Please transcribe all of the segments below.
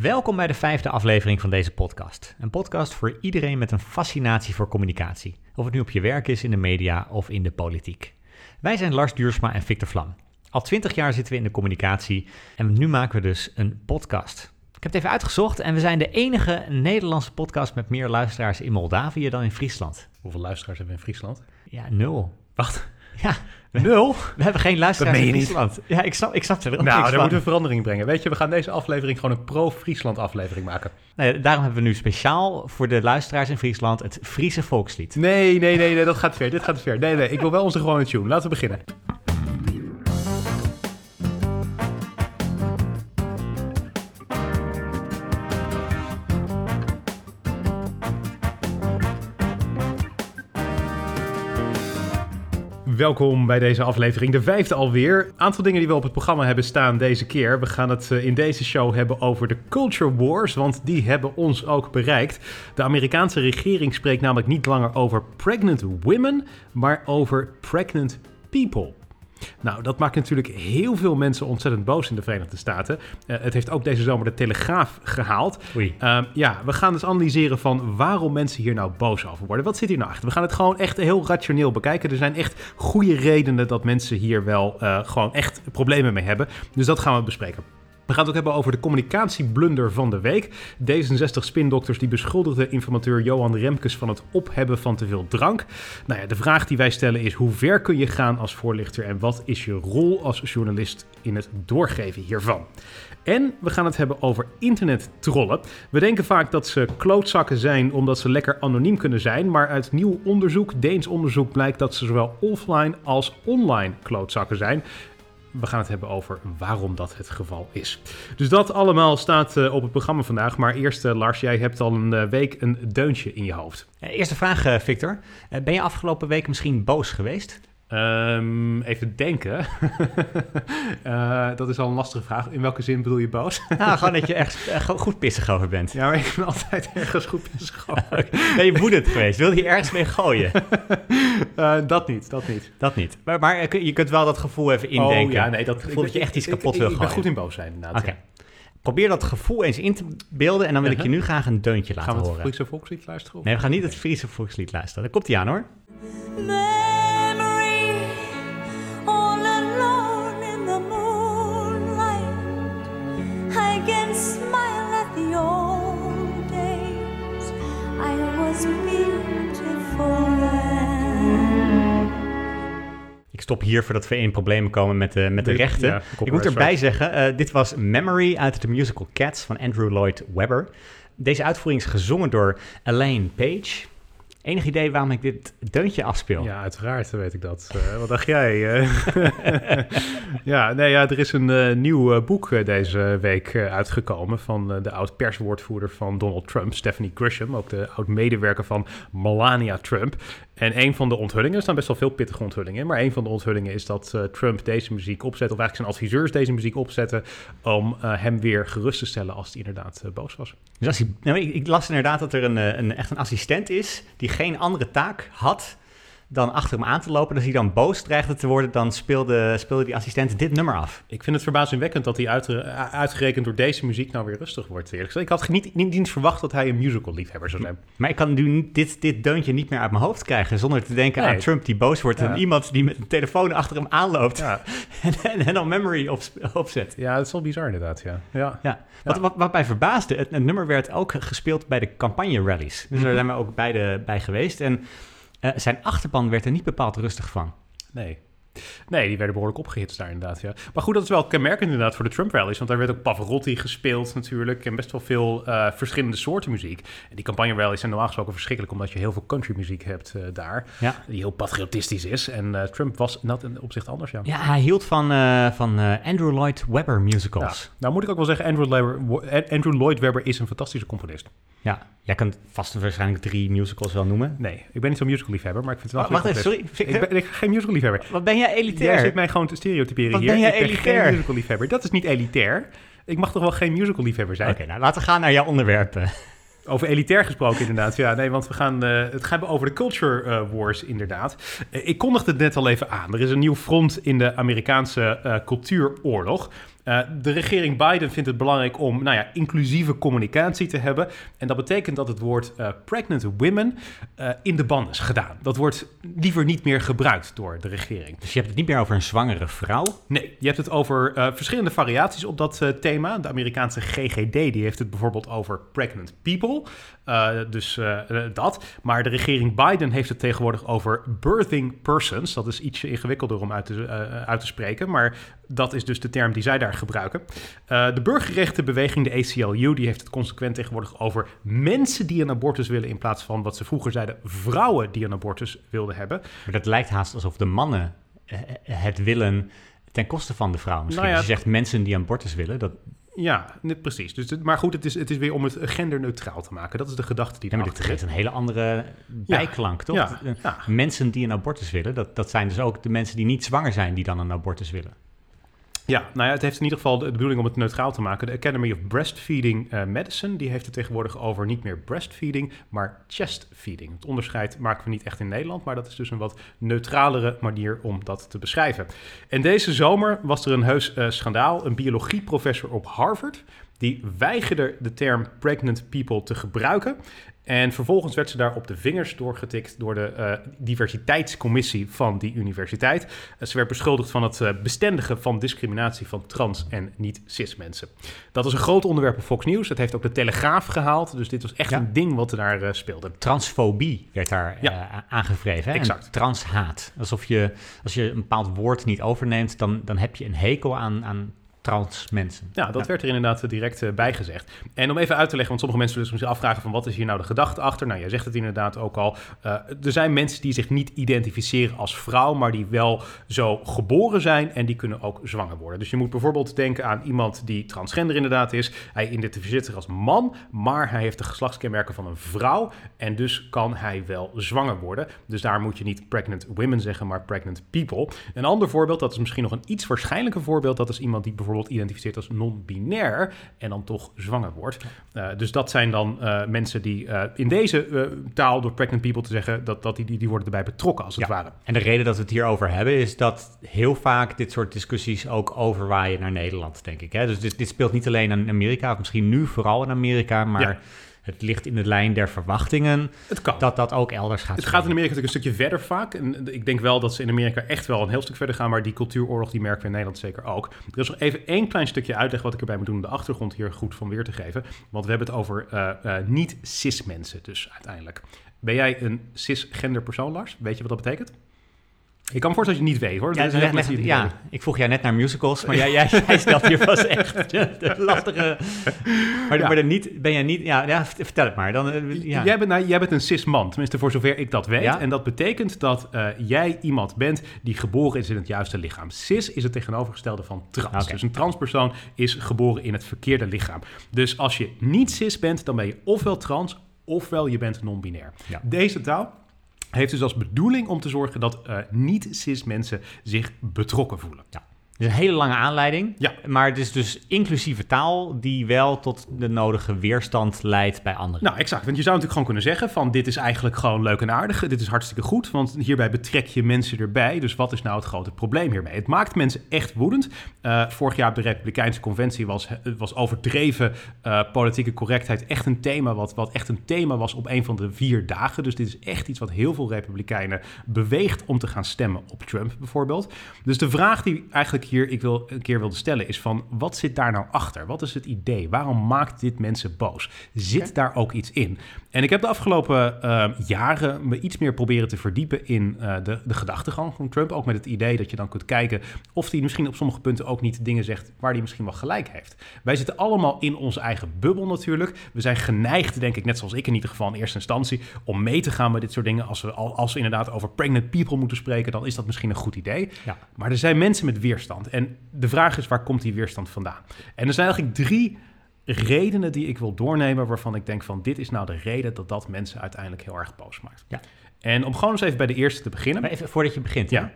Welkom bij de vijfde aflevering van deze podcast. Een podcast voor iedereen met een fascinatie voor communicatie. Of het nu op je werk is, in de media of in de politiek. Wij zijn Lars Duursma en Victor Vlam. Al twintig jaar zitten we in de communicatie en nu maken we dus een podcast. Ik heb het even uitgezocht en we zijn de enige Nederlandse podcast met meer luisteraars in Moldavië dan in Friesland. Hoeveel luisteraars hebben we in Friesland? Ja, nul. Wacht, Ja, nul? we hebben geen luisteraars in niet. Friesland. Ja, ik snap, ik snap er wel Nou, daar moeten we verandering brengen. Weet je, we gaan deze aflevering gewoon een pro-Friesland aflevering maken. Nee, daarom hebben we nu speciaal voor de luisteraars in Friesland het Friese volkslied. Nee, nee, nee, nee, dat gaat ver. Dit gaat ver. Nee, nee, ik wil wel onze gewone tune. Laten we beginnen. Welkom bij deze aflevering, de vijfde alweer. Aantal dingen die we op het programma hebben staan deze keer. We gaan het eh, in deze show hebben over de Culture Wars, want die hebben ons ook bereikt. De Amerikaanse regering spreekt namelijk niet langer over pregnant women, maar over pregnant people. Nou, dat maakt natuurlijk heel veel mensen ontzettend boos in de Verenigde Staten. Eh, het heeft ook deze zomer de Telegraaf gehaald. Oei. Ehm, ja, we gaan dus analyseren van waarom mensen hier nou boos over worden. Wat zit hier nou achter? We gaan het gewoon echt heel rationeel bekijken. Er zijn echt goede redenen dat mensen hier wel eh, gewoon echt problemen mee hebben. Dus dat gaan we bespreken. We gaan het ook hebben over de communicatieblunder van de week. D66 spindokters die beschuldigden informateur Johan Remkes van het ophebben van te veel drank. Nou ja, de vraag die wij stellen is hoe ver kun je gaan als voorlichter en wat is je rol als journalist in het doorgeven hiervan? En we gaan het hebben over internettrollen. We denken vaak dat ze klootzakken zijn omdat ze lekker anoniem kunnen zijn. Maar uit nieuw onderzoek, Deens onderzoek, blijkt dat ze zowel offline als online klootzakken zijn. We gaan het hebben over waarom dat het geval is. Dus dat allemaal staat eh, op het programma vandaag. Maar eerst, eh, Lars, jij hebt al een eh, week een deuntje in je hoofd. Eerste vraag, Victor. Ben je afgelopen week misschien boos geweest? Ehm, even denken. Eh, dat is al een lastige vraag. In welke zin bedoel je boos? Nou, gewoon dat je ergens eh, goed pissig over bent. ja, maar ik ben altijd ergens goed pissig over. Ben je woedend geweest? Wil je ergens mee gooien? Eh, dat niet, dat niet. Dat niet. Maar, maar je kunt wel dat gevoel even indenken. Oh ja, nee, dat gevoel dat je echt iets kapot ik, wil ik, ik ben gooien. goed in boos zijn, inderdaad. Oké. ja. Probeer dat gevoel eens in te beelden en dan wil ik je Uh-huh. nu graag een deuntje laten Gaan we het horen. Friese volkslied luisteren? of- Nee, we gaan niet het Friese volkslied luisteren. Daar komt hij aan hoor. Memory, Ik stop hier voordat we in problemen komen met de, met de De- rechten. ja, ik moet erbij zeggen, eh, dit was Memory uit de musical Cats van Andrew Lloyd Webber. Deze uitvoering is gezongen door Elaine Page. Enig idee waarom ik dit deuntje afspeel? Ja, uiteraard weet ik dat. Eh, wat dacht jij? eh? ja, nee, ja, er is een eh, nieuw boek deze week uitgekomen van de oud-perswoordvoerder van Donald Trump, Stephanie Grisham, ook de oud-medewerker van Melania Trump. En een van de onthullingen, er staan best wel veel pittige onthullingen, in, maar een van de onthullingen is dat eh, Trump deze muziek opzet, of eigenlijk zijn adviseurs deze muziek opzetten, om eh, hem weer gerust te stellen als hij inderdaad eh, boos was. Dus als hij, nou, ik, ik las inderdaad dat er een, een, echt een assistent is die geen andere taak had dan achter hem aan te lopen. Dus als hij dan boos dreigde te worden, dan speelde, speelde die assistent dit nummer af. Ik vind het verbazingwekkend dat hij uit, uitgerekend door deze muziek nou weer rustig wordt. Eerlijk gezegd. Ik had niet, niet eens verwacht dat hij een musical-liefhebber zou zijn. Maar ik kan nu niet- dit, dit deuntje niet meer uit mijn hoofd krijgen zonder te denken Nee. aan Trump die boos wordt Ja. en iemand die met een telefoon achter hem aanloopt Ja, en, en, en dan memory op, opzet. ja dat is wel bizar inderdaad, ja. ja. Ja. Wat, wat, wat mij verbaasde, het, het nummer werd ook gespeeld bij de campagne-rallies. Dus daar zijn we ook beide bij geweest. En eh, zijn achterban werd er niet bepaald rustig van. Nee. Nee, die werden behoorlijk opgehitst daar inderdaad, ja. Maar goed, dat is wel kenmerkend inderdaad voor de Trump-rallies. Want daar werd ook Pavarotti gespeeld natuurlijk. En best wel veel eh, verschillende soorten muziek. En die campagne-rallies zijn normaal gesproken verschrikkelijk... omdat je heel veel country-muziek hebt eh, daar. Ja. Die heel patriotistisch is. En Trump was in dat opzicht anders, ja. Ja, hij hield van, van Andrew Lloyd Webber musicals. Ja. Nou moet ik ook wel zeggen, Andrew, Andrew Lloyd Webber is een fantastische componist. Ja. jij kan vast waarschijnlijk drie musicals wel noemen. Nee, ik ben niet zo'n musical-liefhebber, maar ik vind het wel Wacht een even, sorry. Ik ben, ik ben geen musical-liefhebber. wat ben jij Jij elitair? zit mij gewoon te stereotyperen Wat hier. ben jij ik ben elitair? geen musical-liefhebber. Dat is niet elitair. Ik mag toch wel geen musical-liefhebber zijn? Oké, nou laten we gaan naar jouw onderwerpen. Over elitair gesproken inderdaad. Ja, nee, want we gaan eh, het gaan over de culture eh, wars inderdaad. Eh, ik kondigde het net al even aan. Er is een nieuw front in de Amerikaanse eh, cultuuroorlog. Eh, de regering Biden vindt het belangrijk om nou ja, inclusieve communicatie te hebben. En dat betekent dat het woord eh, pregnant women eh, in de ban is gedaan. Dat wordt liever niet meer gebruikt door de regering. Dus je hebt het niet meer over een zwangere vrouw. Nee, je hebt het over verschillende variaties op dat thema. De Amerikaanse GGD die heeft het bijvoorbeeld over pregnant people. Eh, dus eh, eh, dat. Maar de regering Biden heeft het tegenwoordig over birthing persons. Dat is ietsje ingewikkelder om uit te, uit te spreken. Maar dat is dus de term die zij daar gebruiken. De burgerrechtenbeweging, de ACLU, die heeft het consequent tegenwoordig over mensen die een abortus willen. In plaats van wat ze vroeger zeiden, vrouwen die een abortus wilden hebben. Maar dat lijkt haast alsof de mannen het willen ten koste van de vrouw. Misschien Nou ja, als je zegt mensen die abortus willen. Dat, Ja, net precies. Dus, het- maar goed, het is, het is weer om het genderneutraal te maken. Dat is de gedachte die ja, maar dit geeft een hele andere bijklank, toch? ja, ja. Mensen die een abortus willen, dat, dat zijn dus ook de mensen die niet zwanger zijn die dan een abortus willen. Ja, nou ja, het heeft in ieder geval de, bedoeling om het neutraal te maken. De Academy of Breastfeeding eh, Medicine, die heeft het tegenwoordig over niet meer breastfeeding, maar chestfeeding. Het onderscheid maken we niet echt in Nederland, maar dat is dus een wat neutralere manier om dat te beschrijven. En deze zomer was er een heus eh, schandaal. Een biologieprofessor op Harvard, die weigerde de term pregnant people te gebruiken. En vervolgens werd ze daar op de vingers doorgetikt door de eh, diversiteitscommissie van die universiteit. Eh, ze werd beschuldigd van het eh, bestendigen van discriminatie van trans- en niet-cis mensen. Dat is een groot onderwerp op Fox News. Het heeft ook de Telegraaf gehaald. Dus dit was echt Ja. een ding wat er daar speelde. Transfobie werd daar Ja. aangevreven. Hè? Exact. En transhaat. Alsof je, als je een bepaald woord niet overneemt, dan, dan heb je een hekel aan, aan trans mensen. Ja, dat werd er inderdaad eh, direct eh, bij gezegd. En om even uit te leggen, want sommige mensen zullen zich misschien afvragen van wat is hier nou de gedachte achter? Nou, jij zegt het inderdaad ook al. Eh, er zijn mensen die zich niet identificeren als vrouw, maar die wel zo geboren zijn en die kunnen ook zwanger worden. Dus je moet bijvoorbeeld denken aan iemand die transgender inderdaad is. Hij identificeert zich als man, maar hij heeft de geslachtskenmerken van een vrouw en dus kan hij wel zwanger worden. Dus daar moet je niet pregnant women zeggen, maar pregnant people. Een ander voorbeeld, dat is misschien nog een iets waarschijnlijker voorbeeld, dat is iemand die bijvoorbeeld identificeert als non-binair en dan toch zwanger wordt. Eh, dus dat zijn dan eh, mensen die eh, in deze taal door pregnant people te zeggen, dat, dat die, die, die worden erbij betrokken als het Ja. ware. En de reden dat we het hierover hebben is dat heel vaak dit soort discussies ook overwaaien naar Nederland, denk ik. Hè? Dus dit, dit speelt niet alleen in Amerika, of misschien nu vooral in Amerika, maar Ja. Het ligt in de lijn der verwachtingen Het kan. dat dat ook elders gaat Het gaat in. Amerika natuurlijk een stukje verder vaak. En ik denk wel dat ze in Amerika echt wel een heel stuk verder gaan. Maar die cultuuroorlog die merken we in Nederland zeker ook. Er is nog even één klein stukje uitleg wat ik erbij moet doen om de achtergrond hier goed van weer te geven. Want we hebben het over eh, eh, niet-cis mensen dus uiteindelijk. Ben jij een cisgender persoon, Lars? Weet je wat dat betekent? Ik kan me voorstellen dat je het niet weet hoor. Ja, leg- leg- het ja, ik vroeg jij net naar musicals, maar jij, jij, jij stelt hier vast echt de lastige... Maar, Ja. maar dan niet, ben jij niet... Ja, ja, vertel het maar. Dan, eh, ja. Jij, bent, nou, jij bent een cis-man, tenminste voor zover ik dat weet. En dat betekent dat eh, jij iemand bent die geboren is in het juiste lichaam. Cis is het tegenovergestelde van trans. Dus een transpersoon is geboren in het verkeerde lichaam. Dus als je niet cis bent, dan ben je ofwel trans, ofwel je bent non-binair. Deze taal heeft dus als bedoeling om te zorgen dat eh, niet-cis mensen zich betrokken voelen. Is een hele lange aanleiding. Ja. Maar het is dus inclusieve taal die wel tot de nodige weerstand leidt bij anderen. Nou, exact. Want je zou natuurlijk gewoon kunnen zeggen van dit is eigenlijk gewoon leuk en aardig. Dit is hartstikke goed, want hierbij betrek je mensen erbij. Dus wat is nou het grote probleem hiermee? Het maakt mensen echt woedend. Eh, vorig jaar op de Republikeinse Conventie was, was overdreven eh, politieke correctheid echt een thema wat, wat echt een thema was op een van de vier dagen. Dus dit is echt iets wat heel veel Republikeinen beweegt om te gaan stemmen op Trump bijvoorbeeld. Dus de vraag die eigenlijk hier ik wil, een keer wilde stellen is van wat zit daar nou achter? Wat is het idee? Waarom maakt dit mensen boos? Zit daar ook iets in? En ik heb de afgelopen eh, jaren me iets meer proberen te verdiepen in eh, de, de gedachtegang van Trump. Ook met het idee dat je dan kunt kijken of hij misschien op sommige punten ook niet dingen zegt waar hij misschien wel gelijk heeft. Wij zitten allemaal in onze eigen bubbel natuurlijk. We zijn geneigd, denk ik, net zoals ik in ieder geval in eerste instantie, om mee te gaan met dit soort dingen. Als we, al- als we inderdaad over pregnant people moeten spreken, dan is dat misschien een goed idee. Ja. Maar er zijn mensen met weerstand. En de vraag is, waar komt die weerstand vandaan? En er zijn eigenlijk drie redenen die ik wil doornemen... waarvan ik denk van, dit is nou de reden dat dat mensen uiteindelijk heel erg boos maakt. Ja. En om gewoon eens even bij de eerste te beginnen. Maar even voordat je begint. Ja. hè?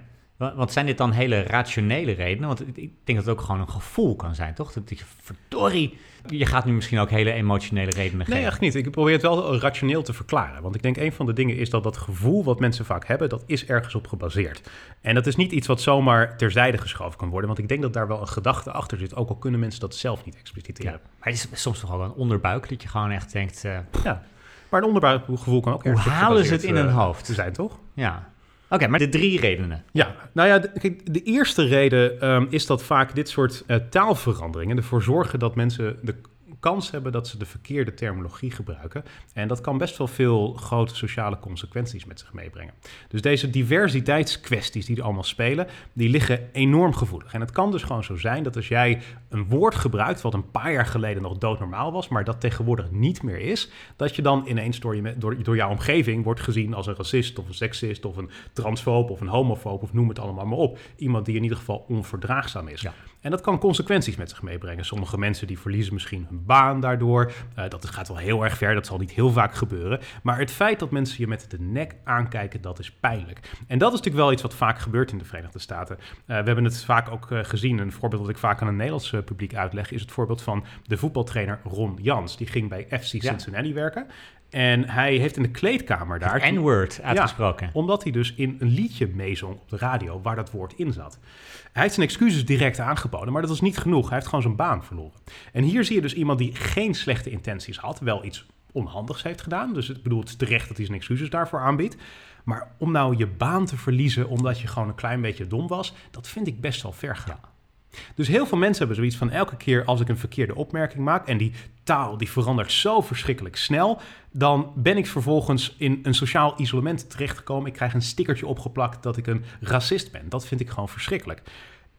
Wa- Want zijn dit dan hele rationele redenen? Want ik- denk dat het ook gewoon een gevoel kan zijn, toch? Dat je, verdorie, je gaat nu misschien ook hele emotionele redenen Nee, geven. echt niet. Ik probeer het wel rationeel te verklaren. Want ik denk een van de dingen is dat dat gevoel wat mensen vaak hebben, dat is ergens op gebaseerd. En dat is niet iets wat zomaar terzijde geschoven kan worden. Want ik denk dat daar wel een gedachte achter zit. Ook al kunnen mensen dat zelf niet expliciteren. Ja, maar het is soms toch ook een onderbuik dat je gewoon echt denkt, eh, Ja. Maar een onderbuikgevoel kan ook Hoe ergens op halen ze het in hun eh, hoofd? zijn, toch? ja. Oké, maar de drie redenen. Ja, nou ja, de, kijk, de eerste reden ehm, is dat vaak dit soort eh, taalveranderingen ervoor zorgen dat mensen de kans hebben dat ze de verkeerde terminologie gebruiken. En dat kan best wel veel grote sociale consequenties met zich meebrengen. Dus deze diversiteitskwesties die er allemaal spelen, die liggen enorm gevoelig. En het kan dus gewoon zo zijn dat als jij een woord gebruikt wat een paar jaar geleden nog doodnormaal was, maar dat tegenwoordig niet meer is, dat je dan ineens door, je, door, door jouw omgeving wordt gezien als een racist of een seksist of een transfoob of een homofoob of noem het allemaal maar op. Iemand die in ieder geval onverdraagzaam is. En dat kan consequenties met zich meebrengen. Sommige mensen die verliezen misschien hun baan daardoor. Eh, dat gaat wel heel erg ver, dat zal niet heel vaak gebeuren. Maar het feit dat mensen je met de nek aankijken, dat is pijnlijk. En dat is natuurlijk wel iets wat vaak gebeurt in de Verenigde Staten. Eh, we hebben het vaak ook eh, gezien. Een voorbeeld dat ik vaak aan een Nederlands publiek uitleg... is het voorbeeld van de voetbaltrainer Ron Jans. Die ging bij FC Cincinnati werken. En hij heeft in de kleedkamer daar... N-word uitgesproken. Omdat hij dus in een liedje meezong op de radio waar dat woord in zat. Hij heeft zijn excuses direct aangeboden, maar dat was niet genoeg. Hij heeft gewoon zijn baan verloren. En hier zie je dus iemand die geen slechte intenties had, wel iets onhandigs heeft gedaan. Dus ik bedoel, het is terecht dat hij zijn excuses daarvoor aanbiedt. Maar om nou je baan te verliezen omdat je gewoon een klein beetje dom was, dat vind ik best wel ver gaan. Dus heel veel mensen hebben zoiets van elke keer als ik een verkeerde opmerking maak en die taal die verandert zo verschrikkelijk snel, dan ben ik vervolgens in een sociaal isolement terechtgekomen. Ik krijg een stickertje opgeplakt dat ik een racist ben. Dat vind ik gewoon verschrikkelijk.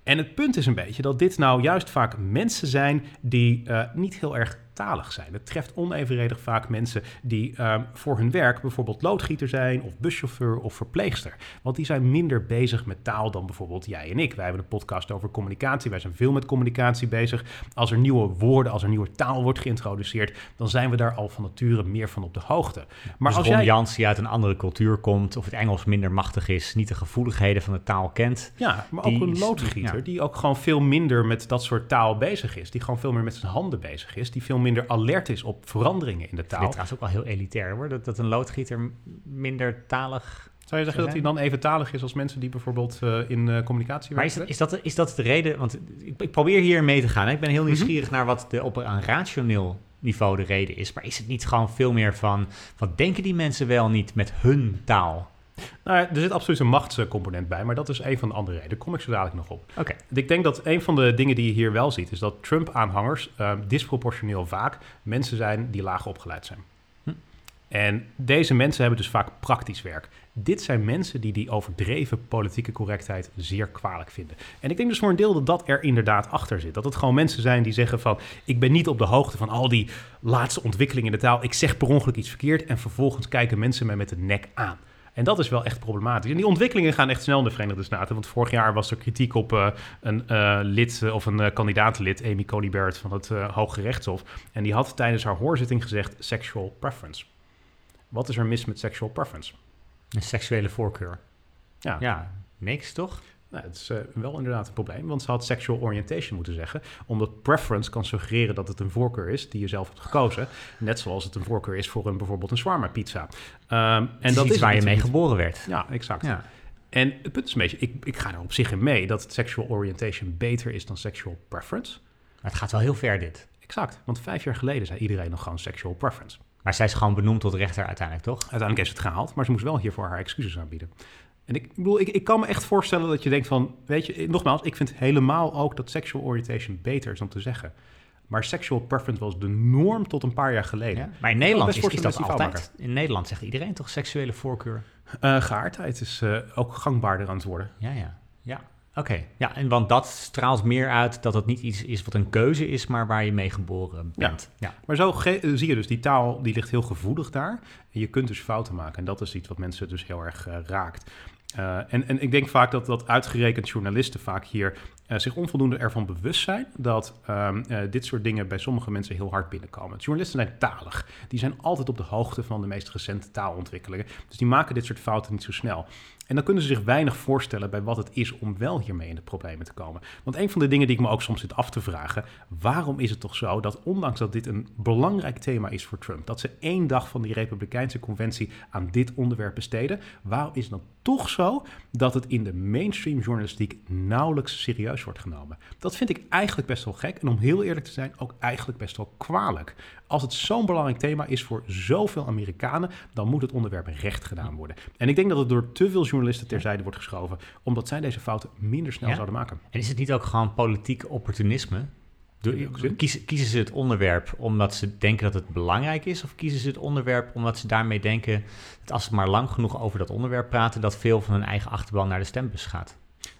En het punt is een beetje dat dit nou juist vaak mensen zijn die eh, niet heel erg talig zijn. Het treft onevenredig vaak mensen die eh, voor hun werk bijvoorbeeld loodgieter zijn, of buschauffeur of verpleegster. Want die zijn minder bezig met taal dan bijvoorbeeld jij en ik. Wij hebben een podcast over communicatie. Wij zijn veel met communicatie bezig. Als er nieuwe woorden, als er nieuwe taal wordt geïntroduceerd, dan zijn we daar al van nature meer van op de hoogte. Maar dus als Ron jij Jans die uit een andere cultuur komt, of het Engels minder machtig is, niet de gevoeligheden van de taal kent. Ja, maar Die ook een loodgieter ja. die ook gewoon veel minder met dat soort taal bezig is. Die gewoon veel meer met zijn handen bezig is. Die veel minder alert is op veranderingen in de Dit taal. trouwens ook wel heel elitair hoor, dat, dat een loodgieter minder talig... Zou je zeggen dat hij dan even talig is als mensen die bijvoorbeeld eh, in eh, communicatie Maar is, werken? is, dat, is dat de reden? Want ik, ik probeer hier mee te gaan. Hè? Ik ben heel Mhm. nieuwsgierig naar wat de, op een rationeel niveau de reden is. Maar is het niet gewoon veel meer van... wat denken die mensen wel niet met hun taal? Nou, er zit absoluut een machtscomponent bij, maar dat is een van de andere redenen. Daar kom ik zo dadelijk nog op. Oké, Ik denk dat een van de dingen die je hier wel ziet, is dat Trump-aanhangers eh, disproportioneel vaak mensen zijn die laag opgeleid zijn. Hm. En deze mensen hebben dus vaak praktisch werk. Dit zijn mensen die die overdreven politieke correctheid zeer kwalijk vinden. En ik denk dus voor een deel dat dat er inderdaad achter zit. Dat het gewoon mensen zijn die zeggen van... ik ben niet op de hoogte van al die laatste ontwikkelingen in de taal. Ik zeg per ongeluk iets verkeerd en vervolgens kijken mensen mij met de nek aan. En dat is wel echt problematisch. En die ontwikkelingen gaan echt snel in de Verenigde Staten. Want vorig jaar was er kritiek op eh, een eh, lid eh, of een kandidaatlid, Amy Coney Barrett van het Hoge Rechtshof. En die had tijdens haar hoorzitting gezegd sexual preference. Wat is er mis met sexual preference? een seksuele voorkeur. Ja, Ja, niks toch? Nou, het is eh, wel inderdaad een probleem, want ze had sexual orientation moeten zeggen. Omdat preference kan suggereren dat het een voorkeur is die je zelf hebt gekozen. Net zoals het een voorkeur is voor een, bijvoorbeeld een shawarma pizza. Ehm, en dat is is waar je mee geboren werd. Ja, exact. Ja. En het punt is een beetje, ik, ik ga er op zich in mee dat sexual orientation beter is dan sexual preference. Maar het gaat wel heel ver dit. Exact, want vijf jaar geleden zei iedereen nog gewoon sexual preference. Maar zij is gewoon benoemd tot rechter uiteindelijk, toch? Uiteindelijk ze het gehaald, maar ze moest wel hiervoor haar excuses aanbieden. En ik bedoel, ik, ik kan me echt voorstellen dat je denkt van, weet je, nogmaals, ik vind helemaal ook dat sexual orientation beter is om te zeggen. Maar sexual preference was de norm tot een paar jaar geleden. Ja. Maar in Nederland is, is dat altijd. In Nederland zegt iedereen toch seksuele voorkeur? Eh, geaardheid is eh, ook gangbaarder aan het worden. Ja, ja. Ja, oké. Ja, en want dat straalt meer uit dat het niet iets is wat een keuze is, maar waar je mee geboren bent. Ja. Maar zo eh, zie je dus, die taal die ligt heel gevoelig daar. En je kunt dus fouten maken. En dat is iets wat mensen dus heel erg eh, raakt. Eh, en, en ik denk vaak dat, dat uitgerekend journalisten vaak hier eh, zich onvoldoende ervan bewust zijn dat ehm, eh, dit soort dingen bij sommige mensen heel hard binnenkomen. Journalisten zijn talig. Die zijn altijd op de hoogte van de meest recente taalontwikkelingen. Dus die maken dit soort fouten niet zo snel. En dan kunnen ze zich weinig voorstellen bij wat het is om wel hiermee in de problemen te komen. Want een van de dingen die ik me ook soms zit af te vragen, waarom is het toch zo dat ondanks dat dit een belangrijk thema is voor Trump, dat ze één dag van die Republikeinse conventie aan dit onderwerp besteden, waarom is het dan toch zo dat het in de mainstream journalistiek nauwelijks serieus wordt genomen? Dat vind ik eigenlijk best wel gek en om heel eerlijk te zijn ook eigenlijk best wel kwalijk. Als het zo'n belangrijk thema is voor zoveel Amerikanen, dan moet het onderwerp recht gedaan worden. En ik denk dat het door te veel journalisten terzijde wordt geschoven, omdat zij deze fouten minder snel Ja. zouden maken. En is het niet ook gewoon politiek opportunisme? Kiezen, kiezen ze het onderwerp omdat ze denken dat het belangrijk is? Of kiezen ze het onderwerp omdat ze daarmee denken dat als ze maar lang genoeg over dat onderwerp praten, dat veel van hun eigen achterban naar de stembus gaat?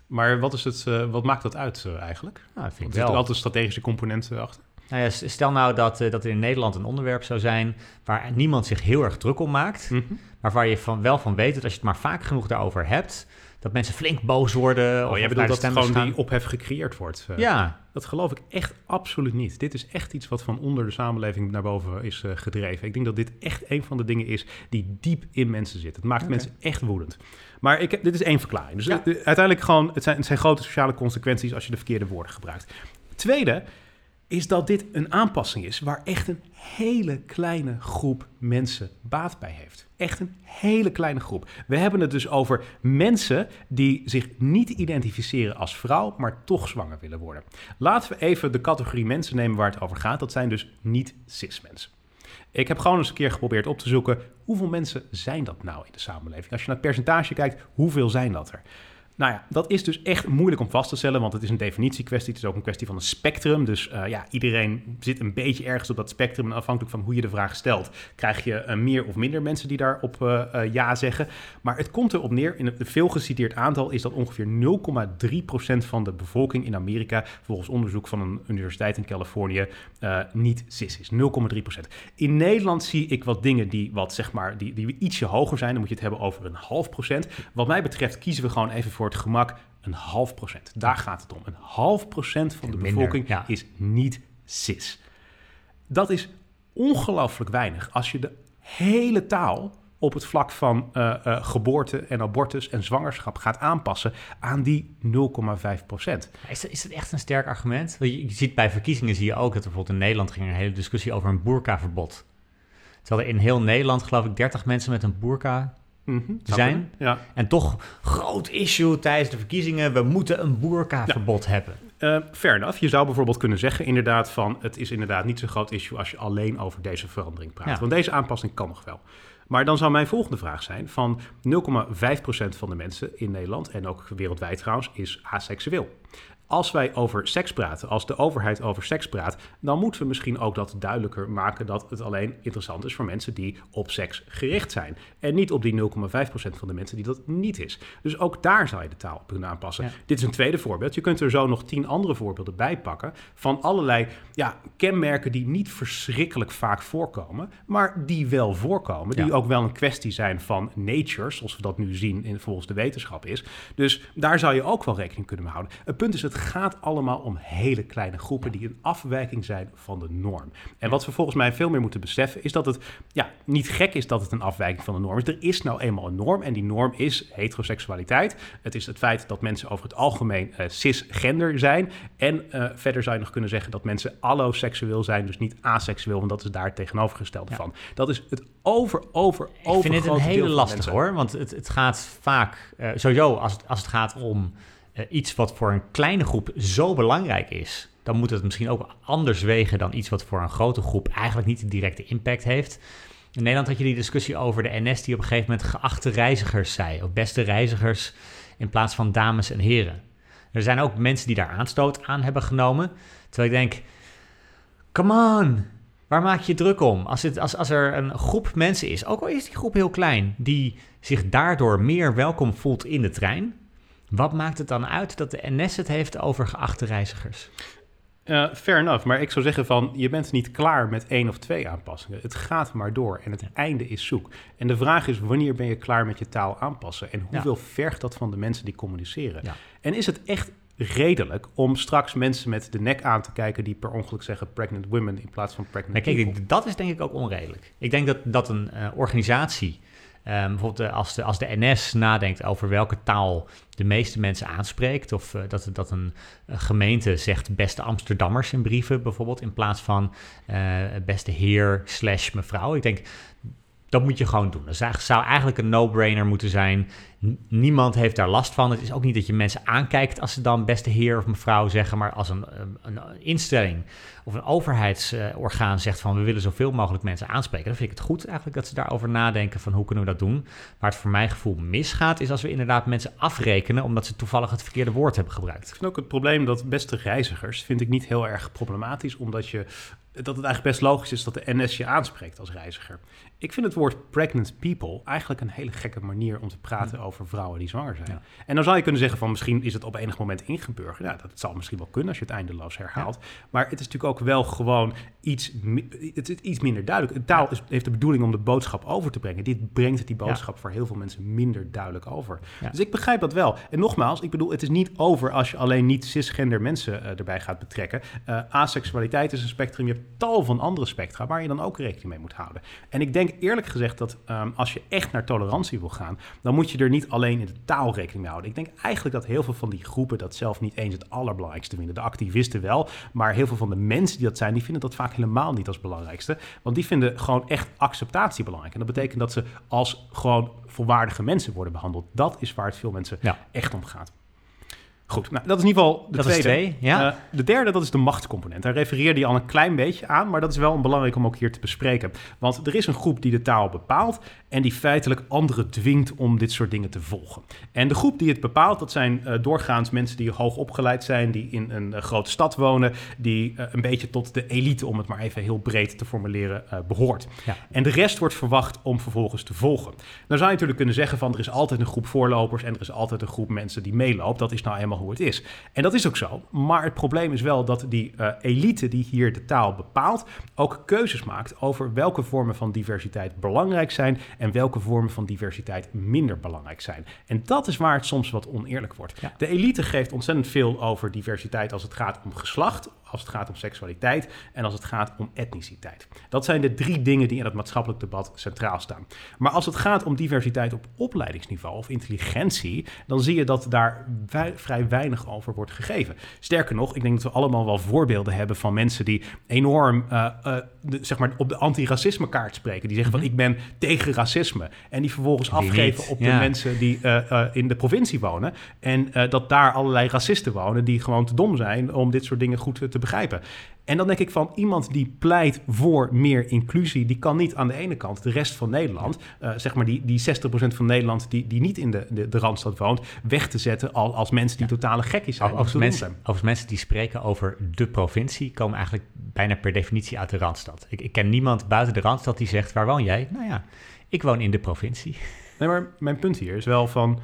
Maar wat, is het, eh, wat maakt dat uit eh, eigenlijk? Nou, dat vind er ik zit er wel. altijd een strategische component eh, achter. Nou ja, stel nou dat, eh, dat er in Nederland een onderwerp zou zijn waar niemand zich heel erg druk om maakt, Mhm. maar waar je van, wel van weet dat als je het maar vaak genoeg daarover hebt, dat mensen flink boos worden. Oh, of, jij bedoelt dat gewoon gaan. die ophef gecreëerd wordt? eh. Ja, Dat geloof ik echt absoluut niet. Dit is echt iets wat van onder de samenleving naar boven is eh, gedreven. Ik denk dat dit echt een van de dingen is die diep in mensen zit. Het maakt mensen echt woedend. Maar ik, dit is één verklaring. Dus Ja. uiteindelijk gewoon, het zijn, het zijn grote sociale consequenties als je de verkeerde woorden gebruikt. Tweede is dat dit een aanpassing is waar echt een hele kleine groep mensen baat bij heeft. Echt een hele kleine groep. We hebben het dus over mensen die zich niet identificeren als vrouw, maar toch zwanger willen worden. Laten we even de categorie mensen nemen waar het over gaat. Dat zijn dus niet cis mensen. Ik heb gewoon eens een keer geprobeerd op te zoeken hoeveel mensen zijn dat nou in de samenleving. Als je naar het percentage kijkt, hoeveel zijn dat er? Nou ja, dat is dus echt moeilijk om vast te stellen, want het is een definitiekwestie. Het is ook een kwestie van een spectrum. Dus eh, ja, iedereen zit een beetje ergens op dat spectrum. En afhankelijk van hoe je de vraag stelt, krijg je eh, meer of minder mensen die daarop eh, ja zeggen. Maar het komt erop neer, in het veel geciteerd aantal is dat ongeveer 0,3% van de bevolking in Amerika, volgens onderzoek van een universiteit in Californië, niet cis is. 0,3%. In Nederland zie ik wat dingen die, wat, zeg maar, die, die ietsje hoger zijn. Dan moet je het hebben over een half procent. Wat mij betreft kiezen we gewoon even voor het gemak een half procent. Daar gaat het om. Een half procent van de Minder, bevolking ja. is niet cis. Dat is ongelooflijk weinig als je de hele taal op het vlak van eh, eh, geboorte en abortus en zwangerschap gaat aanpassen aan die 0,5 procent. Is dat, is dat echt een sterk argument? Je, je ziet bij verkiezingen zie je ook dat er bijvoorbeeld in Nederland ging er een hele discussie over een boerkaverbod. Terwijl er in heel Nederland geloof ik 30 mensen met een boerka Mhm, Zijn? Ja. en toch groot issue tijdens de verkiezingen. We moeten een boerkaverbod hebben. Eh fair enough. Je zou bijvoorbeeld kunnen zeggen inderdaad van... het is inderdaad niet zo'n groot issue als je alleen over deze verandering praat. Ja. Want deze aanpassing kan nog wel. Maar dan zou mijn volgende vraag zijn van 0,5% van de mensen in Nederland... en ook wereldwijd trouwens, is aseksueel. Als wij over seks praten, als de overheid over seks praat... dan moeten we misschien ook dat duidelijker maken... dat het alleen interessant is voor mensen die op seks gericht zijn. En niet op die 0,5% van de mensen die dat niet is. Dus ook daar zou je de taal op kunnen aanpassen. Ja. Dit is een tweede voorbeeld. Je kunt er zo nog tien andere voorbeelden bij pakken... van allerlei ja, kenmerken die niet verschrikkelijk vaak voorkomen... maar die wel voorkomen. Die Ja. ook wel een kwestie zijn van nature... zoals we dat nu zien in, volgens de wetenschap is. Dus daar zou je ook wel rekening kunnen houden. Het punt is, het gaat allemaal om hele kleine groepen... die een afwijking zijn van de norm. En wat we volgens mij veel meer moeten beseffen... is dat het ja, niet gek is dat het een afwijking van de norm is. Er is nou eenmaal een norm en die norm is heteroseksualiteit. Het is het feit dat mensen over het algemeen eh, cisgender zijn. En eh, verder zou je nog kunnen zeggen dat mensen alloseksueel zijn, dus niet aseksueel, want dat is daar het tegenovergestelde Ja. van. Dat is het over, over, over. Ik vind dit een hele lastig hoor, want het, het gaat vaak, eh, sowieso als het, als het gaat om iets wat voor een kleine groep zo belangrijk is, dan moet het misschien ook anders wegen dan iets wat voor een grote groep eigenlijk niet de directe impact heeft. In Nederland had je die discussie over de NS die op een gegeven moment geachte reizigers zei, of beste reizigers in plaats van dames en heren. Er zijn ook mensen die daar aanstoot aan hebben genomen, terwijl ik denk, come on, Waar maak je druk om? Als, het, als er een groep mensen is, ook al is die groep heel klein, die zich daardoor meer welkom voelt in de trein, wat maakt het dan uit dat de NS het heeft over geachte reizigers? Eh, fair enough, maar ik zou zeggen van je bent niet klaar met één of twee aanpassingen. Het gaat maar door en het einde is zoek. En de vraag is wanneer ben je klaar met je taal aanpassen en hoeveel vergt dat van de mensen die communiceren? Ja. En is het echt redelijk om straks mensen met de nek aan te kijken die per ongeluk zeggen pregnant women in plaats van pregnant Nee, people. dat is denk ik ook onredelijk. Ik denk dat, dat een eh, organisatie, ehm, bijvoorbeeld eh, als, de, als de NS nadenkt over welke taal de meeste mensen aanspreekt, of eh, dat, dat een, gemeente zegt beste Amsterdammers in brieven bijvoorbeeld, in plaats van eh, beste heer slash mevrouw. Ik denk, dat moet je gewoon doen. Dat zou- eigenlijk een no-brainer moeten zijn. Niemand heeft daar last van. Het is ook niet dat je mensen aankijkt als ze dan beste heer of mevrouw zeggen, maar als een, een instelling of een overheidsorgaan zegt van we willen zoveel mogelijk mensen aanspreken, dan vind ik het goed eigenlijk dat ze daarover nadenken van hoe kunnen we dat doen. Waar het voor mijn gevoel misgaat is als we inderdaad mensen afrekenen omdat ze toevallig het verkeerde woord hebben gebruikt. Ik vind ook het probleem dat beste reizigers vind ik niet heel erg problematisch, omdat je dat het eigenlijk best logisch is dat de NS je aanspreekt als reiziger. Ik vind het woord pregnant people eigenlijk een hele gekke manier om te praten over vrouwen die zwanger zijn. Ja. En dan zou je kunnen zeggen van misschien is het op enig moment ingeburgerd. Nou, dat zal misschien wel kunnen als je het eindeloos herhaalt. Maar het is natuurlijk ook wel gewoon iets, het is iets minder duidelijk. Een taal is, heeft de bedoeling om de boodschap over te brengen. Dit brengt die boodschap voor heel veel mensen minder duidelijk over. Dus ik begrijp dat wel. En nogmaals, ik bedoel, het is niet over als je alleen niet cisgender mensen eh, erbij gaat betrekken. Eh aseksualiteit is een spectrum. Je hebt tal van andere spectra waar je dan ook rekening mee moet houden. En ik denk eerlijk gezegd dat ehm, als je echt naar tolerantie wil gaan, dan moet je er niet alleen in de taal rekening mee houden. Ik denk eigenlijk dat heel veel van die groepen dat zelf niet eens het allerbelangrijkste vinden. De activisten wel, maar heel veel van de mensen die dat zijn, die vinden dat vaak helemaal niet als belangrijkste. Want die vinden gewoon echt acceptatie belangrijk. En dat betekent dat ze als gewoon volwaardige mensen worden behandeld. Dat is waar het veel mensen Ja. echt om gaat. Goed, nou, dat is in ieder geval de Dat tweede. twee, ja. Eh, de derde, dat is de machtscomponent. Daar refereerde je al een klein beetje aan, maar dat is wel belangrijk om ook hier te bespreken. Want er is een groep die de taal bepaalt en die feitelijk anderen dwingt om dit soort dingen te volgen. En de groep die het bepaalt, dat zijn eh, doorgaans mensen die hoog opgeleid zijn, die in een eh, grote stad wonen, die een beetje tot de elite, om het maar even heel breed te formuleren, eh, behoort. Ja. En de rest wordt verwacht om vervolgens te volgen. Nou zou je natuurlijk kunnen zeggen van er is altijd een groep voorlopers en er is altijd een groep mensen die meeloopt. Dat is nou eenmaal hoe het is. En dat is ook zo. Maar het probleem is wel dat die eh, elite die hier de taal bepaalt, ook keuzes maakt over welke vormen van diversiteit belangrijk zijn en welke vormen van diversiteit minder belangrijk zijn. En dat is waar het soms wat oneerlijk wordt. Ja. De elite geeft ontzettend veel over diversiteit als het gaat om geslacht, als het gaat om seksualiteit en als het gaat om etniciteit. Dat zijn de drie dingen die in het maatschappelijk debat centraal staan. Maar als het gaat om diversiteit op opleidingsniveau of intelligentie, dan zie je dat daar wij- vrij weinig over wordt gegeven. Sterker nog, ik denk dat we allemaal wel voorbeelden hebben van mensen die enorm eh, eh, de- zeg maar op de antiracisme kaart spreken. Die zeggen van ik ben tegen racisme. En die vervolgens afgeven niet? op de Ja. mensen die eh, in de provincie wonen. En dat daar allerlei racisten wonen die gewoon te dom zijn om dit soort dingen goed te begrijpen. En dan denk ik van iemand die pleit voor meer inclusie, die kan niet aan de ene kant de rest van Nederland, eh, zeg maar die, die 60% van Nederland die, die niet in de, de, de Randstad woont, weg te zetten al als mensen die totale gekkies zijn. Doen mensen, overigens mensen die spreken over de provincie komen eigenlijk bijna per definitie uit de Randstad. Ik, ik ken niemand buiten de Randstad die zegt, waar woon jij? Nou ja, ik woon in de provincie. Nee, maar mijn punt hier is wel van,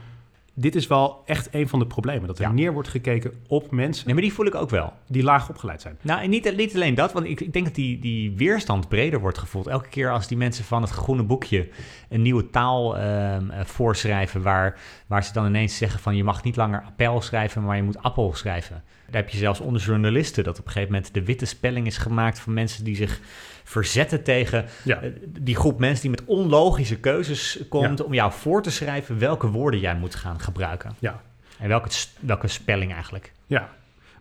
dit is wel echt een van de problemen. Dat er Ja. neer wordt gekeken op mensen Nee, maar die voel ik ook wel. die laag opgeleid zijn. Nou, en niet, niet alleen dat, want ik, ik denk dat die, die weerstand breder wordt gevoeld. Elke keer als die mensen van het groene boekje een nieuwe taal ehm, eh, voorschrijven, waar, waar ze dan ineens zeggen van je mag niet langer appel schrijven, maar je moet appel schrijven. Daar heb je zelfs onder journalisten dat op een gegeven moment de witte spelling is gemaakt van mensen die zich verzetten tegen Ja. eh, die groep mensen die met onlogische keuzes komt om jou voor te schrijven welke woorden jij moet gaan gebruiken. Ja. En welke, welke spelling eigenlijk. Ja,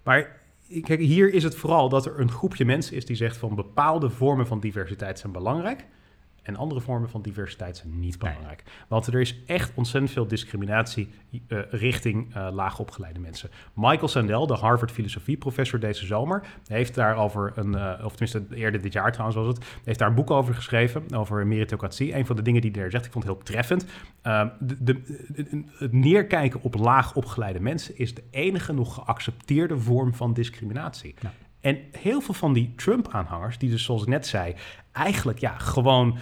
maar kijk, hier is het vooral dat er een groepje mensen is die zegt van bepaalde vormen van diversiteit zijn belangrijk en andere vormen van diversiteit zijn niet Nee. belangrijk. Want er is echt ontzettend veel discriminatie eh, richting eh laag opgeleide mensen. Michael Sandel, de Harvard filosofieprofessor deze zomer, heeft daarover een, eh, of tenminste eerder dit jaar trouwens was het, heeft daar een boek over geschreven, over meritocratie. Een van de dingen die hij daar zegt, ik vond het heel treffend. Ehm, de, de, de- het neerkijken op laag opgeleide mensen is de enige nog geaccepteerde vorm van discriminatie. Ja. En heel veel van die Trump-aanhangers, die dus zoals ik net zei, eigenlijk ja, gewoon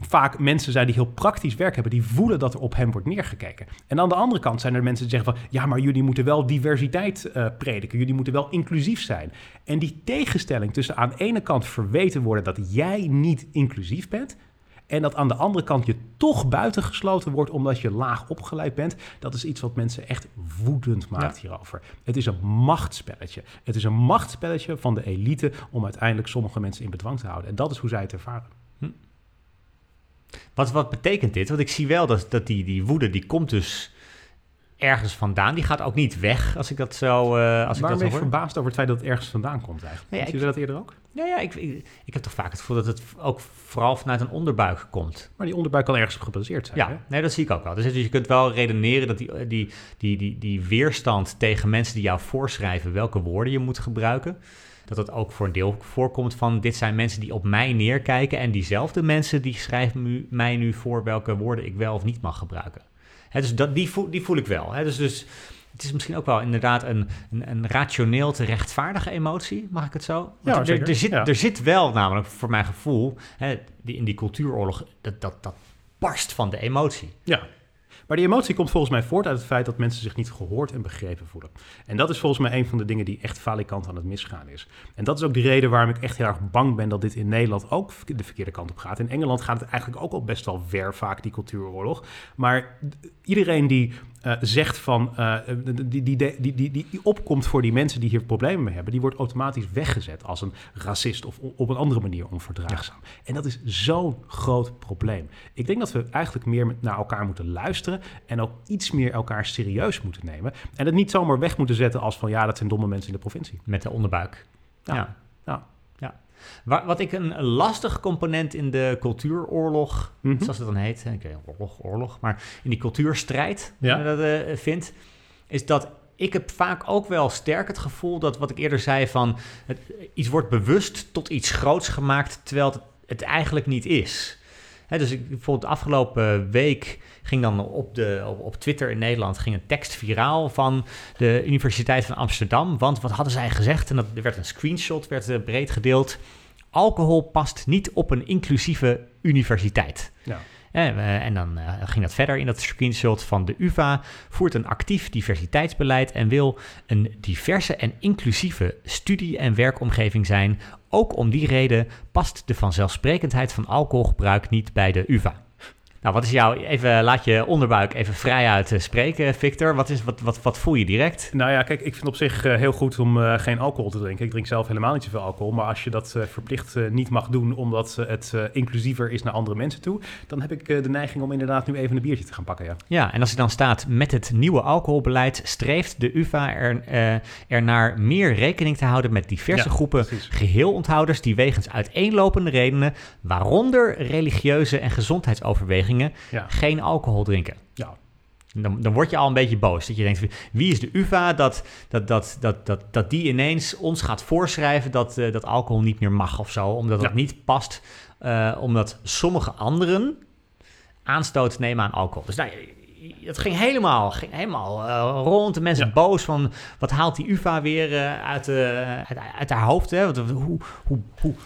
vaak mensen zijn die heel praktisch werk hebben, die voelen dat er op hem wordt neergekeken. En aan de andere kant zijn er mensen die zeggen van, ja, maar jullie moeten wel diversiteit eh, prediken, jullie moeten wel inclusief zijn. En die tegenstelling tussen aan de ene kant verweten worden dat jij niet inclusief bent, En dat aan de andere kant je toch buitengesloten wordt omdat je laag opgeleid bent. Dat is iets wat mensen echt woedend maakt hierover. Het is een machtsspelletje. Het is een machtsspelletje van de elite om uiteindelijk sommige mensen in bedwang te houden. En dat is hoe zij het ervaren. Wat, wat betekent dit? Want ik zie wel dat, dat die, die woede, die komt dus ergens vandaan. Die gaat ook niet weg, als ik dat zo, eh als ik dat ben je verbaasd over het feit dat het ergens vandaan komt eigenlijk? Ja, Zie je dat eerder ook? Ja, ja ik, ik, ik heb toch vaak het gevoel dat het ook vooral vanuit een onderbuik komt. Maar die onderbuik kan ergens op gebaseerd zijn. hè? Ja, nee, dat zie ik ook wel. Dus, dus je kunt wel redeneren dat die, die, die, die, die weerstand tegen mensen die jou voorschrijven welke woorden je moet gebruiken, dat dat ook voor een deel voorkomt van dit zijn mensen die op mij neerkijken en diezelfde mensen die schrijven mij nu voor welke woorden ik wel of niet mag gebruiken. Hè, dus dat, die, voel, die voel ik wel. Hè. Dus, dus het is misschien ook wel inderdaad een, een, een rationeel te rechtvaardige emotie, mag ik het zo? Want Ja, er, er, zit, Ja. er zit wel namelijk, voor mijn gevoel, hè, die, in die cultuuroorlog, dat, dat, dat barst van de emotie. Ja. Maar die emotie komt volgens mij voort uit het feit dat mensen zich niet gehoord en begrepen voelen. En dat is volgens mij een van de dingen die echt falikant aan het misgaan is. En dat is ook de reden waarom ik echt heel erg bang ben dat dit in Nederland ook de verkeerde kant op gaat. In Engeland gaat het eigenlijk ook al best wel ver vaak, die cultuuroorlog. Maar iedereen die eh, zegt van, eh, die, die, die, die, die, opkomt voor die mensen die hier problemen mee hebben, die wordt automatisch weggezet als een racist of op een andere manier onverdraagzaam. En dat is zo'n groot probleem. Ik denk dat we eigenlijk meer naar elkaar moeten luisteren en ook iets meer elkaar serieus moeten nemen. En het niet zomaar weg moeten zetten als van ja, dat zijn domme mensen in de provincie. Met de onderbuik. Ja. Ja. Ja. Wat ik een lastig component in de cultuuroorlog, Mhm. zoals het dan heet, weet, oorlog, oorlog, maar in die cultuurstrijd Ja. dat, eh, vind, is dat ik heb vaak ook wel sterk het gevoel dat wat ik eerder zei van het, iets wordt bewust tot iets groots gemaakt, terwijl het, het eigenlijk niet is. Dus ik, bijvoorbeeld de afgelopen week ging dan op, de, op, op Twitter in Nederland ging een tekst viraal van de Universiteit van Amsterdam. Want wat hadden zij gezegd? En dat, er werd een screenshot, werd eh, breed gedeeld. Alcohol past niet op een inclusieve universiteit. Ja. Eh, en dan eh, ging dat verder in dat screenshot van de UvA voert een actief diversiteitsbeleid en wil een diverse en inclusieve studie- en werkomgeving zijn. Ook om die reden past de vanzelfsprekendheid van alcoholgebruik niet bij de UvA. Nou, wat is jouw, even laat je onderbuik even vrij uit eh, spreken, Victor. Wat, is, wat, wat, wat voel je direct? Nou ja, kijk, ik vind op zich eh, heel goed om eh, geen alcohol te drinken. Ik drink zelf helemaal niet zoveel alcohol. Maar als je dat verplicht niet mag doen omdat het inclusiever is naar andere mensen toe, dan heb ik de neiging om inderdaad nu even een biertje te gaan pakken. Ja. Ja, en als er dan staat met het nieuwe alcoholbeleid streeft de UvA er, eh, ernaar meer rekening te houden met diverse Ja, groepen precies. geheelonthouders die wegens uiteenlopende redenen, waaronder religieuze en gezondheidsoverwegingen, Ja. geen alcohol drinken. Ja. Dan, dan word je al een beetje boos. Dat je denkt, wie is de UvA dat, dat, dat, dat, dat, dat die ineens ons gaat voorschrijven dat, eh, dat alcohol niet meer mag of zo. Omdat het Ja. niet past, eh, omdat sommige anderen aanstoot nemen aan alcohol. Dus nou, het ging helemaal, ging helemaal eh, rond. De mensen Ja. boos van, wat haalt die UvA weer uit, uit, uit haar hoofd? Hè? Want, hoe, hoe, hoe,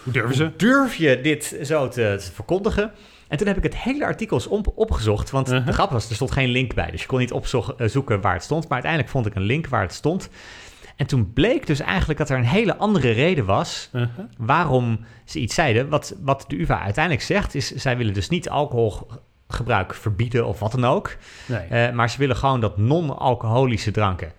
Hoe durven ze? durf je dit zo te, te verkondigen? En toen heb ik het hele artikel op, opgezocht. Want Uh-huh. de grap was, er stond geen link bij. Dus je kon niet opzoeken waar het stond. Maar uiteindelijk vond ik een link waar het stond. En toen bleek dus eigenlijk dat er een hele andere reden was... Uh-huh. waarom ze iets zeiden. Wat, wat de UvA uiteindelijk zegt, is... zij willen dus niet alcoholgebruik verbieden of wat dan ook. Nee. Eh, maar ze willen gewoon dat non-alcoholische dranken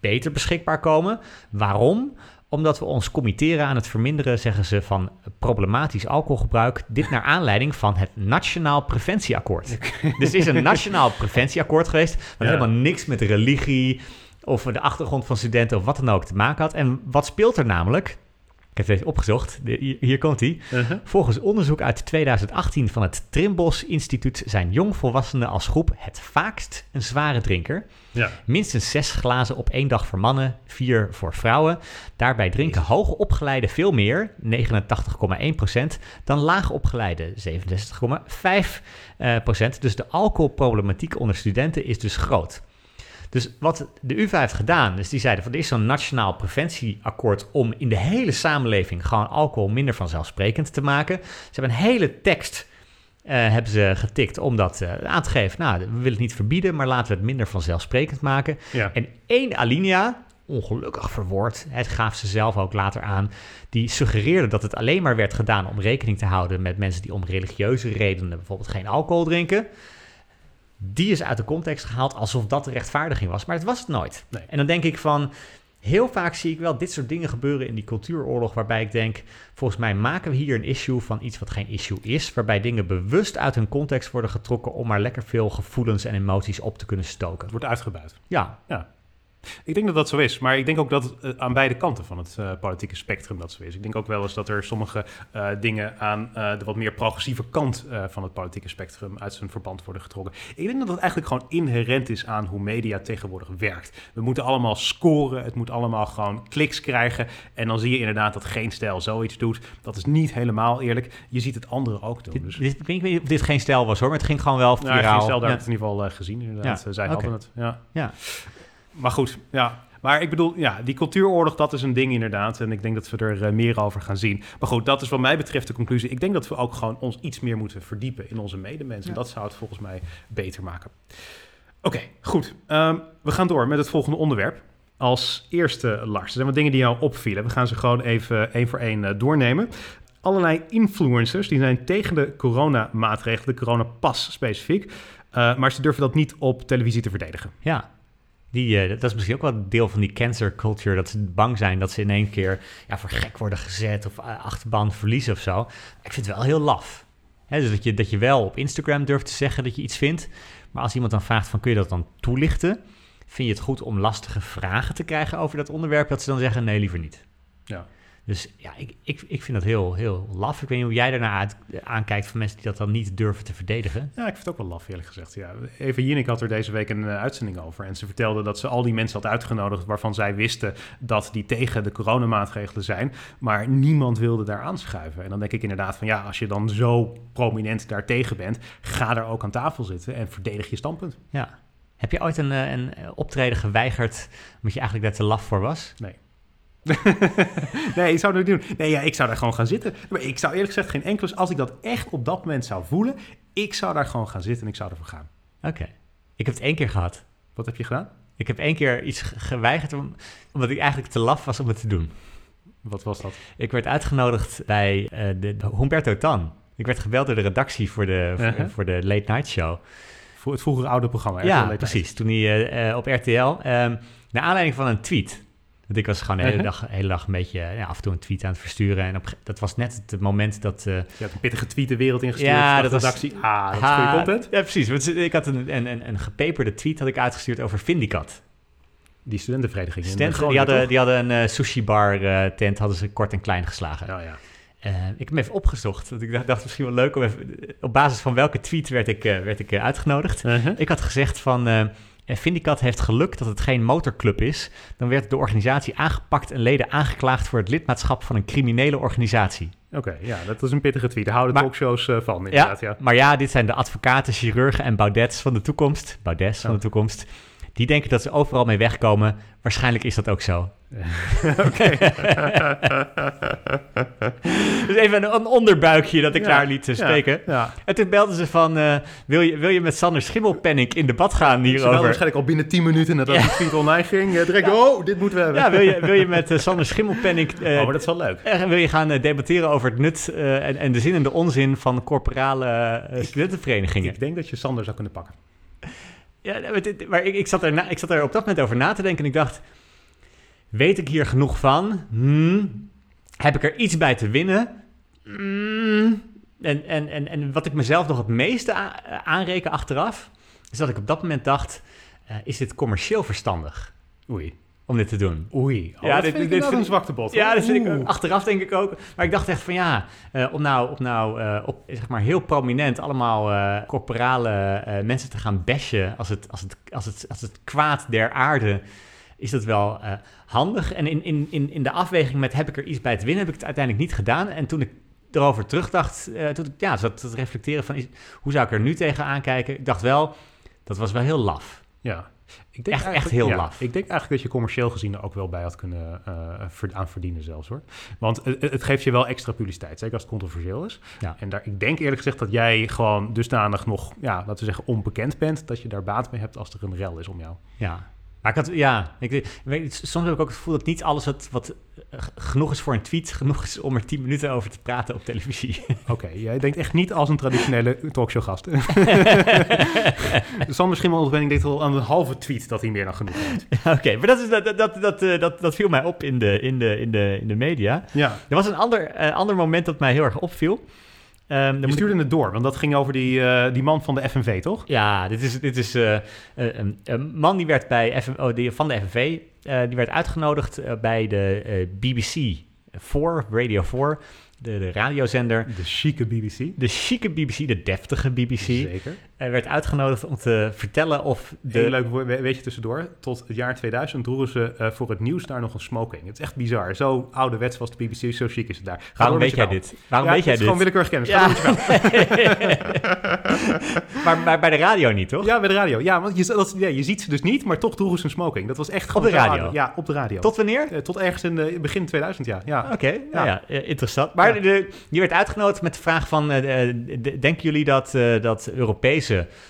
beter beschikbaar komen. Waarom? Omdat we ons committeren aan het verminderen, zeggen ze, van problematisch alcoholgebruik. Dit naar aanleiding van het Nationaal Preventieakkoord. dus het is een Nationaal Preventieakkoord geweest... wat Ja. helemaal niks met religie of de achtergrond van studenten of wat dan ook te maken had. En wat speelt er namelijk? Ik heb het even opgezocht. De- hier, hier komt hij. Uh-huh. Volgens onderzoek uit 2018 van het Trimbos Instituut zijn jongvolwassenen als groep het vaakst een zware drinker. Ja. Minstens zes glazen op één dag voor mannen, vier voor vrouwen. Daarbij drinken hoogopgeleiden veel meer, 89,1%, dan laagopgeleiden, 67,5%. eh, procent. Dus de alcoholproblematiek onder studenten is dus groot. Dus wat de UvA heeft gedaan, dus die zeiden van er is zo'n nationaal preventieakkoord om in de hele samenleving gewoon alcohol minder vanzelfsprekend te maken. Ze hebben een hele tekst eh, hebben ze getikt om dat eh, aan te geven. Nou, we willen het niet verbieden, maar laten we het minder vanzelfsprekend maken. Ja. En één alinea ongelukkig verwoord. Het gaf ze zelf ook later aan. Die suggereerde dat het alleen maar werd gedaan om rekening te houden met mensen die om religieuze redenen bijvoorbeeld geen alcohol drinken. Die is uit de context gehaald alsof dat de rechtvaardiging was, maar het was het nooit. Nee. En dan denk ik van, heel vaak zie ik wel dit soort dingen gebeuren in die cultuuroorlog, waarbij ik denk, volgens mij maken we hier een issue van iets wat geen issue is, waarbij dingen bewust uit hun context worden getrokken om maar lekker veel gevoelens en emoties op te kunnen stoken. Het wordt uitgebuit. Ja, Ik denk dat dat zo is, maar ik denk ook dat het eh, aan beide kanten van het eh, politieke spectrum dat zo is. Ik denk ook wel eens dat er sommige eh, dingen aan de wat meer progressieve kant van het politieke spectrum uit zijn verband worden getrokken. Ik denk dat het eigenlijk gewoon inherent is aan hoe media tegenwoordig werkt. We moeten allemaal scoren, het moet allemaal gewoon kliks krijgen. En dan zie je inderdaad dat geen stijl zoiets doet. Dat is niet helemaal eerlijk. Je ziet het anderen ook doen. dit, Dus dit, ik weet niet of dit geen stijl was hoor, maar het ging gewoon wel nou, viraal. geen stijl, daar Ja. het in ieder geval gezien. Inderdaad. Ja, Zij oké. hadden het. Ja. Ja. Maar goed, ja. Maar ik bedoel, ja, die cultuuroorlog, dat is een ding inderdaad. En ik denk dat we er eh, meer over gaan zien. Maar goed, dat is wat mij betreft de conclusie. Ik denk dat we ook gewoon ons iets meer moeten verdiepen in onze medemensen. Ja. Dat zou het volgens mij beter maken. Oké, goed. Ehm, we gaan door met het volgende onderwerp. Als eerste, Lars, er zijn wat dingen die jou opvielen. We gaan ze gewoon even één voor één eh, doornemen. Allerlei influencers die zijn tegen de coronamaatregelen, de coronapas specifiek. Eh, maar ze durven dat niet op televisie te verdedigen. Ja. Die, eh, dat is misschien ook wel deel van die cancer culture. Dat ze bang zijn dat ze in één keer ja, voor gek worden gezet of eh, achterban verliezen of zo. Ik vind het wel heel laf. Dus dat je, dat je wel op Instagram durft te zeggen dat je iets vindt. Maar als iemand dan vraagt van kun je dat dan toelichten? Vind je het goed om lastige vragen te krijgen over dat onderwerp? Dat ze dan zeggen nee, liever niet. Dus ja, ik, ik, ik vind dat heel, heel laf. Ik weet niet hoe jij daarnaar uit, aankijkt van mensen die dat dan niet durven te verdedigen. Ja, ik vind het ook wel laf, eerlijk gezegd. Ja. Eva Jinek had er deze week een eh, uitzending over. En ze vertelde dat ze al die mensen had uitgenodigd... waarvan zij wisten dat die tegen de coronamaatregelen zijn. Maar niemand wilde daar aanschuiven. En dan denk ik inderdaad van... ja, als je dan zo prominent daartegen bent... ga daar ook aan tafel zitten en verdedig je standpunt. Ja. Heb je ooit een, eh, een eh, optreden geweigerd omdat je eigenlijk daar te laf voor was? nee, ik zou dat niet doen. Nee, ja, ik zou daar gewoon gaan zitten. Maar ik zou eerlijk gezegd geen enkele... als ik dat echt op dat moment zou voelen... ik zou daar gewoon gaan zitten en ik zou ervoor gaan. Oké. Ik heb het één keer gehad. Wat heb je gedaan? Ik heb één keer iets ge- geweigerd om- omdat ik eigenlijk te laf was om het te doen. Wat was dat? Ik werd uitgenodigd bij eh, de, Humberto Tan. Ik werd gebeld door de redactie voor de, voor, voor de Late Night Show. Voor het vroegere oude programma. RTL ja, precies. Toen hij eh, eh, op RTL, ehm naar aanleiding van een tweet. Want ik was gewoon de hele, Uh-huh. dag, hele dag een beetje ja, af en toe een tweet aan het versturen. En op, dat was net het moment dat... Je had een pittige tweet de wereld ingestuurd. Ja, dat was- redactie. Ah, dat is goede content. Ja, precies. Want ik had een, een, een, een gepeperde tweet had ik uitgestuurd over Vindicat. Die studentenvereniging in Studenten, die, hadden, die hadden een eh, sushi bar eh, tent, hadden ze kort en klein geslagen. Ja, ja. Ik heb hem even opgezocht. Want ik dacht, dacht misschien wel leuk om even... Op basis van welke tweet werd ik, werd ik uitgenodigd? Uh-huh. Ik had gezegd van... eh, Vindicat heeft geluk dat het geen motorclub is. Dan werd de organisatie aangepakt en leden aangeklaagd voor het lidmaatschap van een criminele organisatie. Oké, ja, dat is een pittige tweet. Daar houden Maar- talkshows eh, van, inderdaad. Ja. Maar ja, dit zijn de advocaten, chirurgen en baudets van de toekomst. Baudets van Oh. de toekomst. Die denken dat ze overal mee wegkomen. Waarschijnlijk is dat ook zo. dus even een, een onderbuikje dat ik Ja, daar liet eh, spreken. Ja. En toen belden ze van, eh, wil, je, wil je met Sander Schimmelpenninck in debat gaan Ze hierover? waarschijnlijk al binnen 10 minuten nadat die tweet online ging. direct, oh, dit moeten we hebben. Ja, wil je, wil je met Sander Schimmelpenninck... eh, oh, maar dat is wel leuk. eh, wil je gaan debatteren over het nut en, en de zin en de onzin van corporale studentenverenigingen? Ik denk dat je Sander zou kunnen pakken. Ja, maar ik, ik, zat er na- ik zat er op dat moment over na te denken en ik dacht... Weet ik hier genoeg van? Hmm. Heb ik er iets bij te winnen? Hmm. En, en, en, en wat ik mezelf nog het meeste aanreken achteraf... is dat ik op dat moment dacht... eh, is dit commercieel verstandig Oei. Om dit te doen? Oei. Oh, Ja, dat dit- vind vind een zwakte bot. Ja, dat vind ik. Achteraf denk ik ook. Maar ik dacht echt van ja, eh, om nou, om nou eh, op, zeg maar heel prominent allemaal eh, corporale mensen te gaan bashen als het, als, het, als, het, als het kwaad der aarde, is dat wel handig. En in, in, in, in de afweging met heb ik er iets bij te winnen, heb ik het uiteindelijk niet gedaan. En toen ik erover terugdacht, toen ik ja, zat te reflecteren van is, hoe zou ik er nu tegen aankijken? Ik dacht wel, dat was wel heel laf. Ja. Ik denk Echt- echt eigenlijk- heel ja, laf. Ik denk eigenlijk dat je commercieel gezien er ook wel bij had kunnen eh, ver- aan verdienen zelfs hoor. Want het, het geeft je wel extra publiciteit, zeker als het controversieel is. Ja. En daar, ik denk eerlijk gezegd dat jij gewoon dusdanig nog, ja, laten we zeggen, onbekend bent, dat je daar baat mee hebt als er een rel is om jou. Ja. Maar ik had, ja, ik, weet- soms heb ik ook het gevoel dat niet alles wat, wat eh, genoeg is voor een tweet, genoeg is om er 10 minuten over te praten op televisie. Oké, jij denkt echt niet als een traditionele talkshowgast. Sander Schimmelwenning denkt al aan een halve tweet dat hij meer dan genoeg heeft. Oké, maar dat, is, dat, dat, dat, eh, dat, dat viel mij op in de, in de, in de, in de media. Ja, Er was een ander, eh, ander moment dat mij heel erg opviel. Dan je moet ik- stuurde het door, want dat ging over die, eh, die man van de FNV, toch? Ja, dit is, dit is eh, eh, een, een man die werd bij oh, die, van de FNV, die werd uitgenodigd bij de BBC 4, Radio 4, de, de radiozender. De chique BBC. De chique BBC, de deftige BBC, Zeker. Hij werd uitgenodigd om te vertellen of de... Heel leuk weet je tussendoor. Tot het jaar 2000 droegen ze eh, voor het nieuws daar nog een smoking. Het is echt bizar. Zo ouderwets was de BBC, zo chic is het daar. Ga Waarom weet jij je dit? Waarom Ja, weet jij dit? gewoon willekeurig kennis. Je maar, maar bij de radio niet, toch? Ja, bij de radio. Ja, want je, dat, ja, je ziet ze dus niet, maar toch droegen ze een smoking. Dat was echt gewoon de radio? Ja, op de radio. Tot wanneer? Eh, tot ergens in de, begin 2000, ja. ja. Oké, Ja. nou ja, eh, interessant. Maar de, die werd uitgenodigd met de vraag van... d- denken jullie dat, dat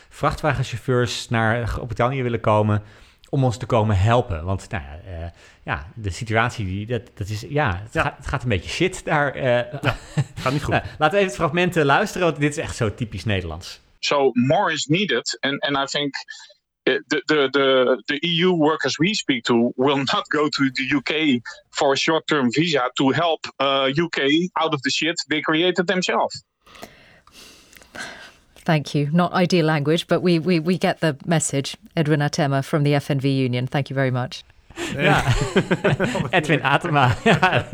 Vrachtwagenchauffeurs naar Groot-Brittannië willen komen... om ons te komen helpen? Want nou ja, eh, ja de situatie, die, dat, dat is... Ja, het, Ja. Gaat, het gaat een beetje shit daar. eh. Gaat niet goed. Nou, laten we even het fragment eh, luisteren, want dit is echt zo typisch Nederlands. So more is needed, and and I think uh, the the the, the EU workers we speak to will not go to the UK for a short-term visa to help uh, UK out of the shit they created themselves. Thank you. Not ideal language, but we, we, we get the message. Edwin Atema from the FNV Union. Thank you very much. Ja. Edwin Atema. Ja.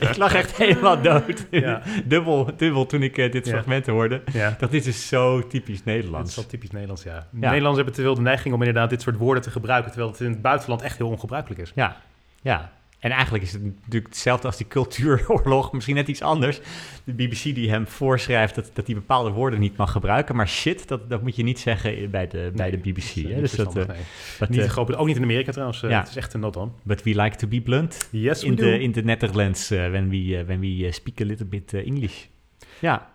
ik lag echt helemaal dood. Ja. dubbel, dubbel toen ik eh, dit Ja. fragment hoorde. Dacht, dit is zo typisch Dat Nederlands. is wel typisch Nederlands, ja. Nederlanders hebben te veel de neiging om inderdaad dit soort woorden te gebruiken, terwijl het in het buitenland echt heel ongebruikelijk is. Ja, ja. En eigenlijk is het natuurlijk hetzelfde als die cultuuroorlog, misschien net iets anders. De BBC die hem voorschrijft dat, dat hij bepaalde woorden niet mag gebruiken. Maar shit, dat, dat moet je niet zeggen bij de, bij de BBC. dat eh, hè. niet Dus dat, eh, nee. but, Niet eh, ook niet in Amerika trouwens. eh, Ja. Het is echt een not on. but we like to be blunt Yes, we in do. the, in the Netherlands eh, when we, eh, when we eh, speak a little bit eh, English. Ja,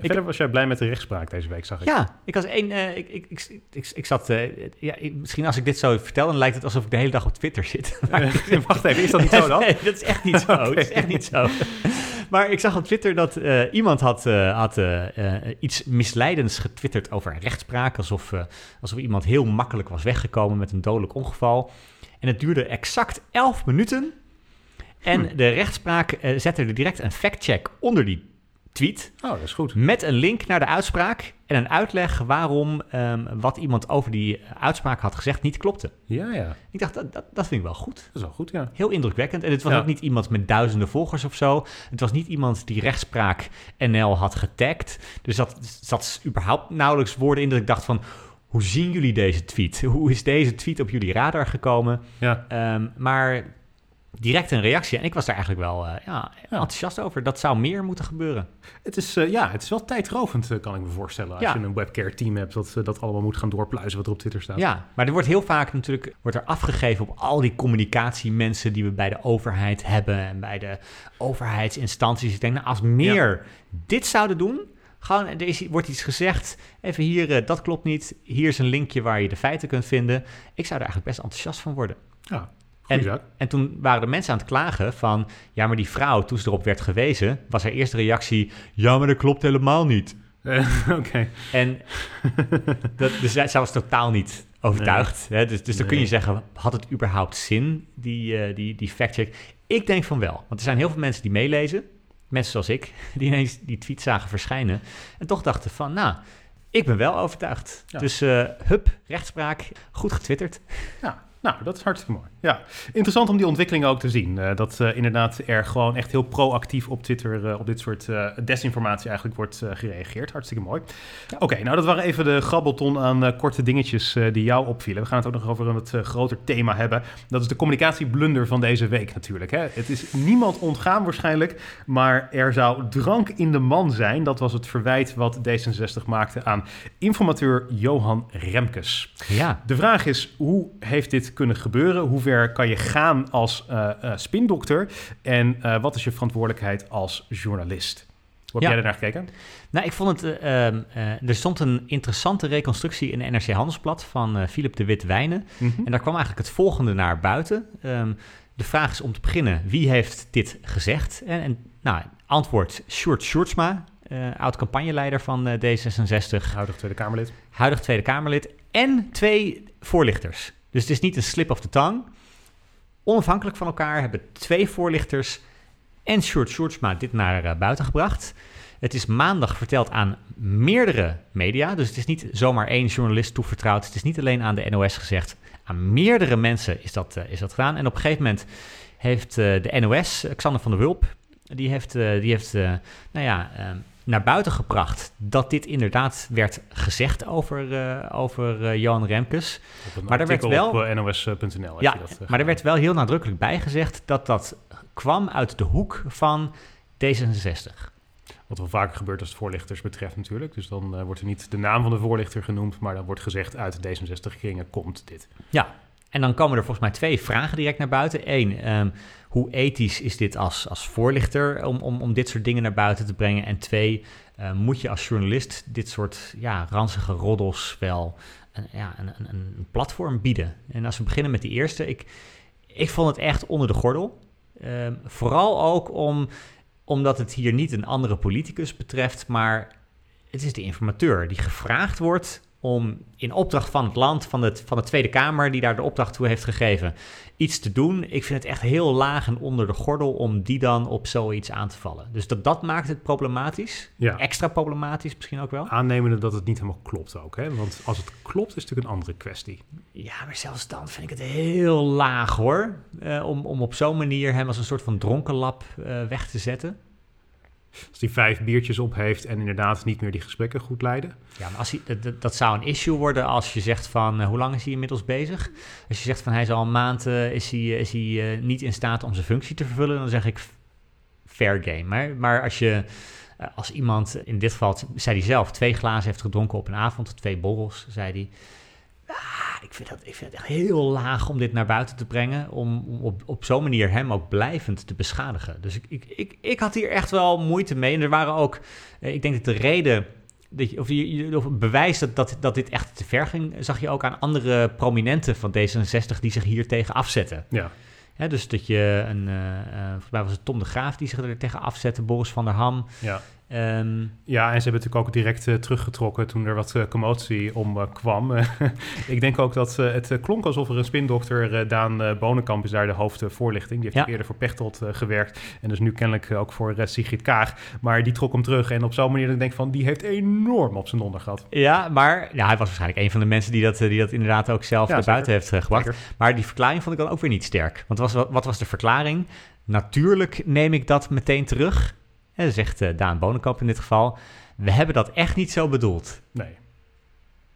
Verder was jij blij met de rechtspraak deze week, zag ik. Ja, ik was één. eh, ik, ik, ik, ik, ik zat. eh, ja, ik- misschien als ik dit zo vertel, dan lijkt het alsof ik de hele dag op Twitter zit. Maar Eh, Wacht even, is dat niet zo dan? Nee, dat is echt niet zo. Dat is echt niet zo. Maar ik zag op Twitter dat iemand had, had iets misleidends getwitterd over rechtspraak. Alsof, alsof iemand heel makkelijk was weggekomen met een dodelijk ongeval. En het duurde exact 11 minuten. En de rechtspraak zette er direct een factcheck onder die tweet. Oh, dat is goed. Met een link naar de uitspraak en een uitleg waarom ehm, wat iemand over die uitspraak had gezegd niet klopte. Ja, ja. Ik dacht, dat, dat, dat vind ik wel goed. Dat is wel goed, ja. Heel indrukwekkend. En het was Ja. ook niet iemand met duizenden volgers of zo. Het was niet iemand die rechtspraak NL had getagd. Dus dat zat überhaupt nauwelijks woorden in dat ik dacht van... Hoe zien jullie deze tweet? Hoe is deze tweet op jullie radar gekomen? Ja, Ehm, maar direct een reactie. En ik was daar eigenlijk wel eh, ja, enthousiast over. Dat zou meer moeten gebeuren. het is, eh, ja, het is wel tijdrovend, eh, kan ik me voorstellen. Als Ja. je een webcare team hebt dat dat allemaal moet gaan doorpluizen wat er op Twitter staat. Ja, maar er wordt heel vaak natuurlijk wordt er afgegeven op al die communicatiemensen die we bij de overheid hebben en bij de overheidsinstanties. Ik denk, nou, als meer dit zouden doen, gewoon, er is, wordt iets gezegd, even hier, dat klopt niet, hier is een linkje waar je de feiten kunt vinden. Ik zou er eigenlijk best enthousiast van worden. Ja, En, en toen waren de mensen aan het klagen van, ja, maar die vrouw, toen ze erop werd gewezen, was haar eerste reactie, ja, maar dat klopt helemaal niet. Eh, Oké. En dat, dus zij, zij was totaal niet overtuigd. Hè? Dus, dus dan kun je zeggen, had het überhaupt zin, die, eh, die, die fact-check? Ik denk van wel. Want er zijn heel veel mensen die meelezen. Mensen zoals ik, die ineens die tweet zagen verschijnen. En toch dachten van, nou, ik ben wel overtuigd. Ja. Dus eh hup, rechtspraak, goed getwitterd. Ja, nou, dat is hartstikke mooi. Ja, interessant om die ontwikkeling ook te zien. Eh, dat eh, inderdaad er gewoon echt heel proactief op Twitter eh, op dit soort desinformatie eigenlijk wordt gereageerd. Hartstikke mooi. Oké, nou dat waren even de grabbelton aan korte dingetjes die jou opvielen. We gaan het ook nog over een wat groter thema hebben. Dat is de communicatieblunder van deze week natuurlijk. Hè. Het is niemand ontgaan waarschijnlijk, maar er zou drank in de man zijn. Dat was het verwijt wat D66 maakte aan informateur Johan Remkes. Ja, De vraag is, hoe heeft dit kunnen gebeuren? Hoe ver kan je gaan als eh, eh, spindokter? En eh, wat is je verantwoordelijkheid als journalist? Hoe heb Ja. jij ernaar gekeken? Nou, ik vond het. eh, ehm, eh, er stond een interessante reconstructie in de NRC Handelsblad van eh, Philip de Wit Wijnen. Mhm. En daar kwam eigenlijk het volgende naar buiten. Ehm, de vraag is om te beginnen: wie heeft dit gezegd? En, en nou, antwoord: Sjoerd Sjoerdsma, oud campagneleider van eh, D66, Huidig Tweede Kamerlid. huidig Tweede Kamerlid. En twee voorlichters. Dus het is niet een slip of the tongue. Onafhankelijk van elkaar hebben twee voorlichters en Sjoerdsma dit naar eh, buiten gebracht. Het is maandag verteld aan meerdere media. Dus het is niet zomaar één journalist toevertrouwd. Het is niet alleen aan de NOS gezegd. Aan meerdere mensen is dat, eh, is dat gedaan. En op een gegeven moment heeft eh, de NOS, Xander van der Wulp, die heeft, die heeft nou ja, eh, naar buiten gebracht dat dit inderdaad werd gezegd over, eh, over eh, Johan Remkes. Maar daar werd wel- op eh, nos.nl. Ja, dat, maar er werd wel heel nadrukkelijk bij gezegd dat dat kwam uit de hoek van D66. Wat wel vaker gebeurt als het voorlichters betreft natuurlijk. Dus dan wordt er niet de naam van de voorlichter genoemd, maar dan wordt gezegd uit D66-kringen komt dit. Ja, en dan komen er volgens mij twee vragen direct naar buiten. Eén, ehm, hoe ethisch is dit als, als voorlichter om, om, om dit soort dingen naar buiten te brengen? En twee, eh, moet je als journalist dit soort ja, ranzige roddels wel een, ja, een, een, een platform bieden? En als we beginnen met die eerste, ik, ik vond het echt onder de gordel. Ehm, vooral ook om, omdat het hier niet een andere politicus betreft, maar het is de informateur die gevraagd wordt om in opdracht van het land, van, het, van de Tweede Kamer, die daar de opdracht toe heeft gegeven, iets te doen. Ik vind het echt heel laag en onder de gordel om die dan op zoiets aan te vallen. Dus dat, dat maakt het problematisch. Ja. Extra problematisch misschien ook wel. Aannemende dat het niet helemaal klopt ook. Hè? Want als het klopt, is het natuurlijk een andere kwestie. Ja, maar zelfs dan vind ik het heel laag hoor. Eh, om, om op zo'n manier hem als een soort van dronkenlap eh, weg te zetten. Als hij vijf biertjes op heeft en inderdaad niet meer die gesprekken goed leiden. Ja, maar als hij, dat- zou een issue worden als je zegt van... eh, hoe lang is hij inmiddels bezig? Als je zegt van hij is al een maand... eh, is hij, is hij eh, niet in staat om zijn functie te vervullen... dan zeg ik fair game. Maar, maar als je... eh, als iemand, in dit geval zei hij zelf... twee glazen heeft gedronken op een avond... twee borrels, zei hij... Ah, ik, vind dat, ik vind het echt heel laag om dit naar buiten te brengen... om, om op, op zo'n manier hem ook blijvend te beschadigen. Dus ik, ik, ik, ik had hier echt wel moeite mee. En er waren ook... eh, ik denk dat de reden dat je, of, je, je- of bewijs dat, dat, dat dit echt te ver ging, zag je ook aan andere prominenten van D66 die zich hier tegen afzetten. Ja, Hè, dus dat je een, eh, volgens mij was het Tom de Graaf die zich er tegen afzette, Boris van der Ham. ja. Ehm, ja, en ze hebben natuurlijk ook direct eh, teruggetrokken toen er wat eh, commotie om eh, kwam. ik denk ook dat het klonk alsof er een spindokter, Daan Bonenkamp, is daar de hoofdvoorlichting. Die heeft Ja. eerder voor Pechtold gewerkt en dus nu kennelijk ook voor Sigrid Kaag. Maar die trok hem terug en op zo'n manier dat ik denk van, die heeft enorm op zijn donder gehad. ja, maar ja, hij was waarschijnlijk een van de mensen die dat, die dat inderdaad ook zelf Ja, naar buiten heeft gebracht. Zeker. Maar die verklaring vond ik dan ook weer niet sterk. Want was, wat, wat was de verklaring? Natuurlijk neem ik dat meteen terug. En zegt eh, Daan Bonenkamp in dit geval. We hebben dat echt niet zo bedoeld. Nee.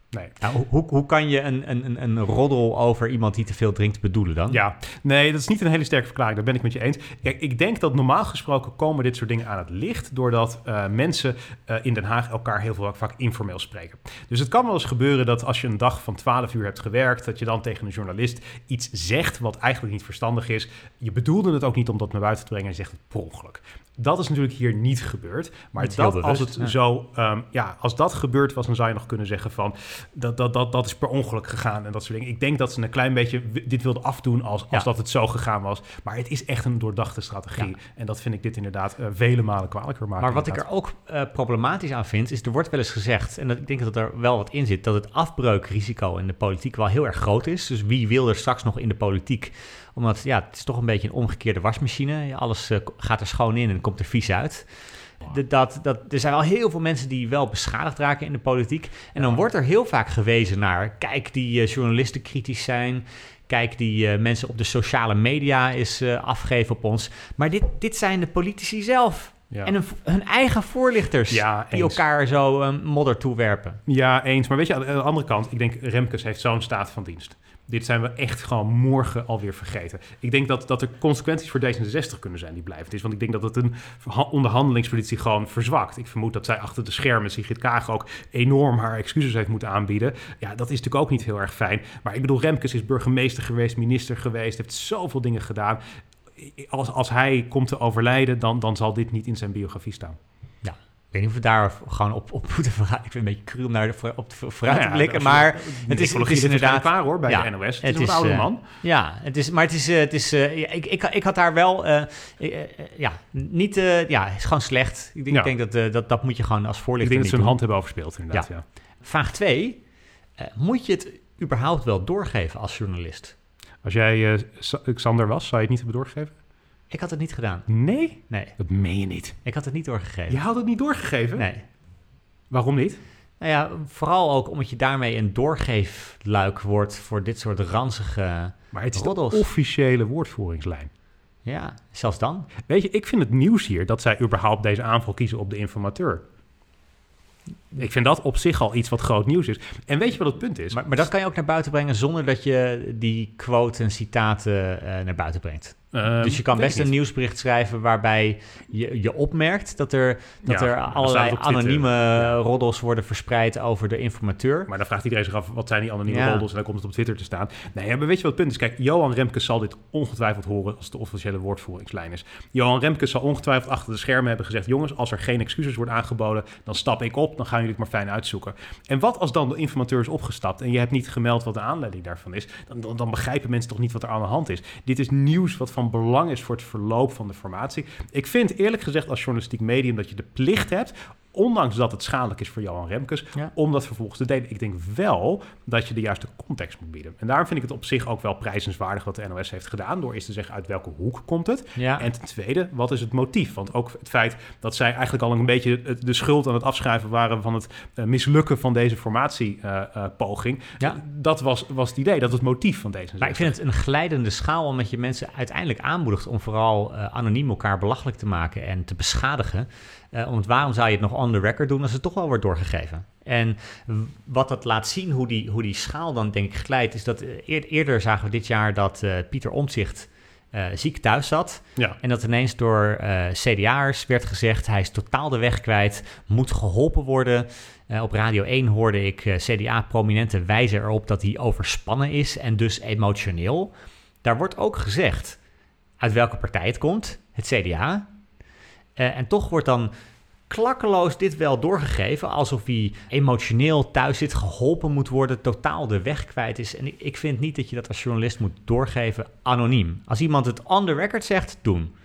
Nee. Nou, hoe- hoe, kan je een, een, een- roddel over iemand die te veel drinkt bedoelen dan? Ja, nee, dat is niet een hele sterke verklaring. Daar ben ik met je eens. Kijk, ik denk dat normaal gesproken komen dit soort dingen aan het licht... doordat eh, mensen eh, in Den Haag elkaar heel veel vaak informeel spreken. Dus het kan wel eens gebeuren dat als je een dag van 12 uur hebt gewerkt... dat je dan tegen een journalist iets zegt wat eigenlijk niet verstandig is. Je bedoelde het ook niet om dat naar buiten te brengen en je zegt het per ongeluk. Dat is natuurlijk hier niet gebeurd. Maar dat, als het ja. zo, ehm, ja, als dat gebeurd was, dan zou je nog kunnen zeggen van dat, dat, dat, dat is per ongeluk gegaan en dat soort dingen. Ik denk dat ze een klein beetje dit wilden afdoen als, als Ja. dat het zo gegaan was. Maar het is echt een doordachte strategie. Ja. En dat vind ik dit inderdaad eh, vele malen kwalijker maken. Maar wat ik er ook eh, problematisch aan vind, is er wordt wel eens gezegd, en dat, ik denk dat er wel wat in zit, dat het afbreukrisico in de politiek wel heel erg groot is. Dus wie wil er straks nog in de politiek? Omdat ja, het is toch een beetje een omgekeerde wasmachine. Alles eh, gaat er schoon in en komt er vies uit. Dat, dat, er zijn wel heel veel mensen die wel beschadigd raken in de politiek. En dan wordt er heel vaak gewezen naar, kijk, die eh, journalisten kritisch zijn. Kijk, die eh, mensen op de sociale media is afgeven op ons. Maar dit, dit zijn de politici zelf. Ja. En hun, hun eigen voorlichters Ja, die elkaar zo eh, modder toewerpen. Ja, eens. Maar weet je, aan de andere kant, ik denk Remkes heeft zo'n staat van dienst. Dit zijn we echt gewoon morgen alweer vergeten. Ik denk dat, dat er consequenties voor D66 kunnen zijn die blijvend is. Want ik denk dat het een onderhandelingspositie gewoon verzwakt. Ik vermoed dat zij achter de schermen, Sigrid Kaag ook enorm haar excuses heeft moeten aanbieden. Ja, dat is natuurlijk ook niet heel erg fijn. Maar ik bedoel, Remkes is burgemeester geweest, minister geweest, heeft zoveel dingen gedaan. Als, als hij komt te overlijden, dan, dan zal dit niet in zijn biografie staan. Ja, weet niet of we daar gewoon op, op moeten vooruit. Ik vind een beetje cru om voor- op de, vooruit te blikken, maar het is, het is inderdaad... klaar hoor bij Ja, de NOS. Het, het is een oude eh, man. Ja, het is, maar het is, eh, het is eh, ik, ik, ik had daar wel, ja, niet, ja, het is gewoon slecht. Ik denk, ik denk dat, dat dat moet je gewoon als Ik voorlichter denk dat ze hun hand hebben overspeeld inderdaad. Ja. Vraag 2, moet je het überhaupt wel doorgeven als journalist? Als jij eh, Xander was, zou je het niet hebben doorgegeven? Ik had het niet gedaan. Nee, Nee, dat meen je niet. ik had het niet doorgegeven. Je had het niet doorgegeven? Nee. Waarom niet? Nou ja, vooral ook omdat je daarmee een doorgeefluik wordt voor dit soort ranzige... Maar het is Roddels. de officiële woordvoeringslijn. Ja, zelfs dan. Weet je, ik vind het nieuws hier dat zij überhaupt deze aanval kiezen op de informateur. Ik vind dat op zich al iets wat groot nieuws is. En weet je wat het punt is? Maar, maar dat kan je ook naar buiten brengen zonder dat je die quote en citaten eh, naar buiten brengt. Ehm, dus je kan best een nieuwsbericht schrijven waarbij je, je opmerkt dat er, dat Ja, er allerlei anonieme Ja. roddels worden verspreid over de informateur. Maar dan vraagt iedereen zich af, wat zijn die anonieme Ja. roddels? En dan komt het op Twitter te staan. Nee, maar weet je wat het punt is? Kijk, Johan Remkes zal dit ongetwijfeld horen als het de officiële woordvoeringslijn is. Johan Remkes zal ongetwijfeld achter de schermen hebben gezegd... jongens, als er geen excuses wordt aangeboden, dan stap ik op. Dan gaan jullie het maar fijn uitzoeken. En wat als dan de informateur is opgestapt... en je hebt niet gemeld wat de aanleiding daarvan is... dan, dan, dan begrijpen mensen toch niet wat er aan de hand is. Dit is nieuws wat van belang is voor het verloop van de formatie. Ik vind eerlijk gezegd als journalistiek medium... dat je de plicht hebt ondanks dat het schadelijk is voor Johan Remkes, Ja. om dat vervolgens te delen. Ik denk wel dat je de juiste context moet bieden. En daarom vind ik het op zich ook wel prijzenswaardig wat de NOS heeft gedaan, door eens te zeggen uit welke hoek komt het. Ja. En ten tweede, wat is het motief? Want ook het feit dat zij eigenlijk al een beetje de schuld aan het afschrijven waren van het eh, mislukken van deze formatiepoging, Ja. dat was, was het idee, dat was het motief van deze. Maar ik vind het een glijdende schaal omdat je mensen uiteindelijk aanmoedigt om vooral eh, anoniem elkaar belachelijk te maken en te beschadigen. Eh want waarom zou je het nog on the record doen als het toch wel wordt doorgegeven? En wat dat laat zien, hoe die, hoe die schaal dan denk ik glijdt, is dat eh, eer- eerder zagen we dit jaar dat eh, Pieter Omtzigt ziek thuis zat. Ja. En dat ineens door eh CDA'ers werd gezegd, hij is totaal de weg kwijt, moet geholpen worden. Op Radio 1 hoorde ik CDA-prominenten wijzen erop dat hij overspannen is en dus emotioneel. Daar wordt ook gezegd uit welke partij het komt, het CDA. Eh, en toch wordt dan klakkeloos dit wel doorgegeven, alsof hij emotioneel thuis zit, geholpen moet worden, totaal de weg kwijt is. En ik, ik vind niet dat je dat als journalist moet doorgeven anoniem. Als iemand het on the record zegt, doen.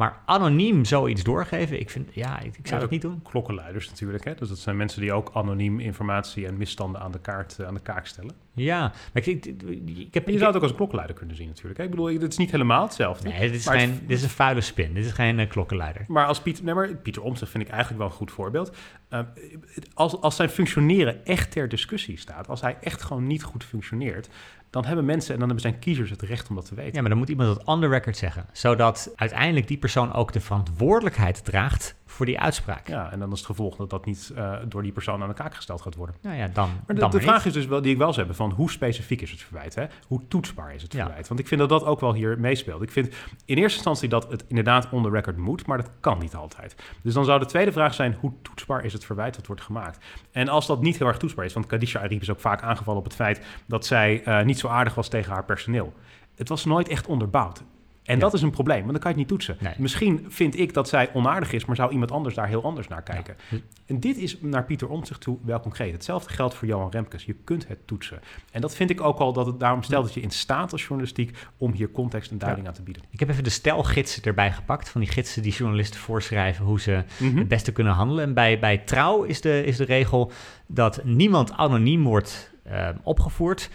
Maar anoniem zoiets doorgeven, ik vind, ja, ik, ik zou Ja, dat niet doen. Klokkenluiders natuurlijk. Hè? Dus dat zijn mensen die ook anoniem informatie en misstanden aan de, kaart, eh, aan de kaak stellen. Ja, maar ik, ik, ik heb... En je zou het ook als klokkenluider kunnen zien natuurlijk. Hè? Ik bedoel, het is niet helemaal hetzelfde. Nee, dit is, het- geen, dit is een vuile spin. Dit is geen eh, klokkenluider. Maar als Pieter, nee, maar Pieter Omtzigt vind ik eigenlijk wel een goed voorbeeld. Uh, als, als zijn functioneren echt ter discussie staat, als hij echt gewoon niet goed functioneert, dan hebben mensen en dan hebben zijn kiezers het recht om dat te weten. Ja, maar dan moet iemand dat on the record zeggen. Zodat uiteindelijk die persoon ook de verantwoordelijkheid draagt voor die uitspraak. Ja, en dan is het gevolg dat dat niet uh, door die persoon aan de kaak gesteld gaat worden. Nou ja, dan. Maar de, dan de maar vraag niet. is dus wel, die ik wel zou hebben, van hoe specifiek is het verwijt? Hè? Hoe toetsbaar is het Ja. verwijt? Want ik vind dat dat ook wel hier meespeelt. Ik vind in eerste instantie dat het inderdaad on the record moet, maar dat kan niet altijd. Dus dan zou de tweede vraag zijn, hoe toetsbaar is het verwijt dat wordt gemaakt? En als dat niet heel erg toetsbaar is, want Kadisha Ariep is ook vaak aangevallen op het feit dat zij uh, niet zo aardig was tegen haar personeel. Het was nooit echt onderbouwd. En Ja. dat is een probleem, want dan kan je het niet toetsen. Nee. Misschien vind ik dat zij onaardig is, maar zou iemand anders daar heel anders naar kijken. Ja. En dit is naar Pieter Omtzigt toe wel concreet. Hetzelfde geldt voor Johan Remkes. Je kunt het toetsen. En dat vind ik ook al dat het daarom stelt dat je in staat als journalistiek om hier context en duiding aan te bieden. Ik heb even de stelgidsen erbij gepakt. Van die gidsen die journalisten voorschrijven hoe ze Mhm. het beste kunnen handelen. En bij, bij trouw is de, is de regel dat niemand anoniem wordt eh, opgevoerd.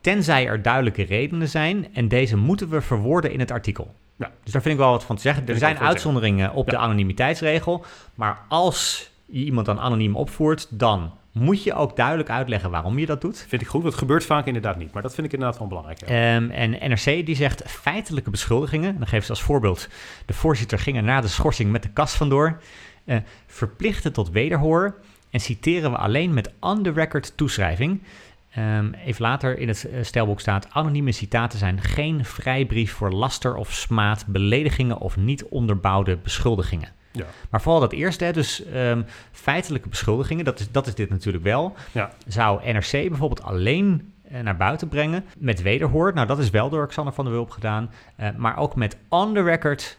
Tenzij er duidelijke redenen zijn. En deze moeten we verwoorden in het artikel. Ja. Dus daar vind ik wel wat van te zeggen. Er zijn uitzonderingen op Ja. de anonimiteitsregel. Maar als je iemand dan anoniem opvoert, dan moet je ook duidelijk uitleggen waarom je dat doet. Vind ik goed. Dat gebeurt vaak inderdaad niet. Maar dat vind ik inderdaad wel belangrijk. ja. Ehm, en NRC die zegt feitelijke beschuldigingen. Dan geven ze als voorbeeld: de voorzitter ging er na de schorsing met de kas vandoor. eh verplichten tot wederhoor. En citeren we alleen met on the record toeschrijving. Ehm, even later in het eh, stelboek staat: anonieme citaten zijn geen vrijbrief voor laster of smaad, beledigingen of niet onderbouwde beschuldigingen. ja. Maar vooral dat eerste, hè, dus ehm, feitelijke beschuldigingen, dat is, dat is dit natuurlijk wel. Ja. Zou NRC bijvoorbeeld alleen eh, naar buiten brengen met wederhoor? Nou, dat is wel door Xander van der Wulp gedaan. eh, maar ook met on the record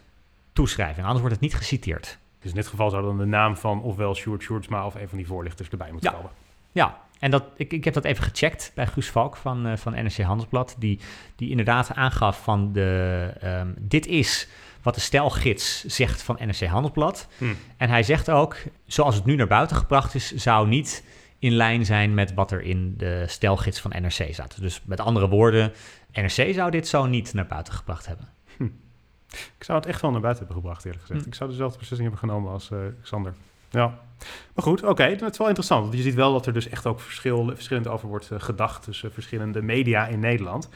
toeschrijving, anders wordt het niet geciteerd. Dus in dit geval zou dan de naam van ofwel Sjoerd Sjoerdsma of een van die voorlichters erbij moeten Ja. komen. Ja, en dat, ik, ik heb dat even gecheckt bij Guus Valk van, eh, van NRC Handelsblad. Die, die inderdaad aangaf van de, ehm, dit is wat de stijlgids zegt van NRC Handelsblad. Hm. En hij zegt ook, zoals het nu naar buiten gebracht is, zou niet in lijn zijn met wat er in de stijlgids van NRC staat. Dus met andere woorden, NRC zou dit zo niet naar buiten gebracht hebben. Ik zou het echt wel naar buiten hebben gebracht, eerlijk gezegd. Hm. Ik zou dezelfde beslissing hebben genomen als eh, Xander. Ja. Maar goed, oké, dat is wel interessant. Want je ziet wel dat er dus echt ook verschil, verschillend over wordt eh, gedacht tussen verschillende media in Nederland.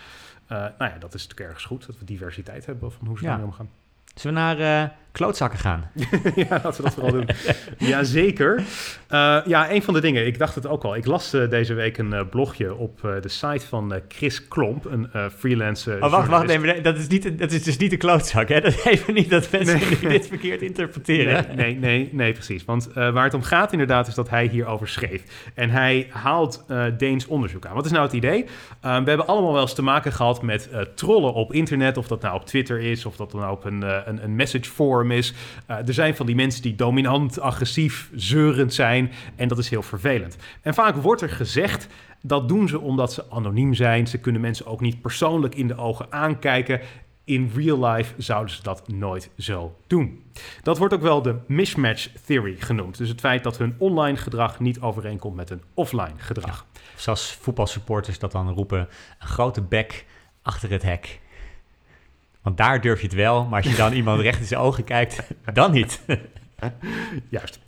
Eh, nou ja, dat is natuurlijk ergens goed, dat we diversiteit hebben van hoe ze daarmee omgaan. Zullen we naar eh, klootzakken gaan? ja, laten we dat vooral doen. Jazeker. Eh ja, een van de dingen, ik dacht het ook al. Ik las eh, deze week een eh, blogje op de site van Chris Klomp, een freelance eh, Oh, wacht, wacht even. Dat is, niet, dat is dus niet een klootzak, hè? Dat even niet dat mensen Nee. dit verkeerd interpreteren. Nee, nee, nee, nee, precies. Want waar het om gaat inderdaad is dat hij hierover schreef. En hij haalt Deens onderzoek aan. Wat is nou het idee? We hebben allemaal wel eens te maken gehad met trollen op internet. Of dat nou op Twitter is, of dat dan nou op een, een, een message forum is. Eh, er zijn van die mensen die dominant, agressief, zeurend zijn. En dat is heel vervelend. En vaak wordt er gezegd... Dat doen ze omdat ze anoniem zijn. Ze kunnen mensen ook niet persoonlijk in de ogen aankijken. In real life zouden ze dat nooit zo doen. Dat wordt ook wel de mismatch theory genoemd. Dus het feit dat hun online gedrag niet overeenkomt met hun offline gedrag. Of zoals voetbalsupporters dat dan roepen, een grote bek achter het hek. Want daar durf je het wel, maar als je dan iemand recht in zijn ogen kijkt, dan niet. Juist.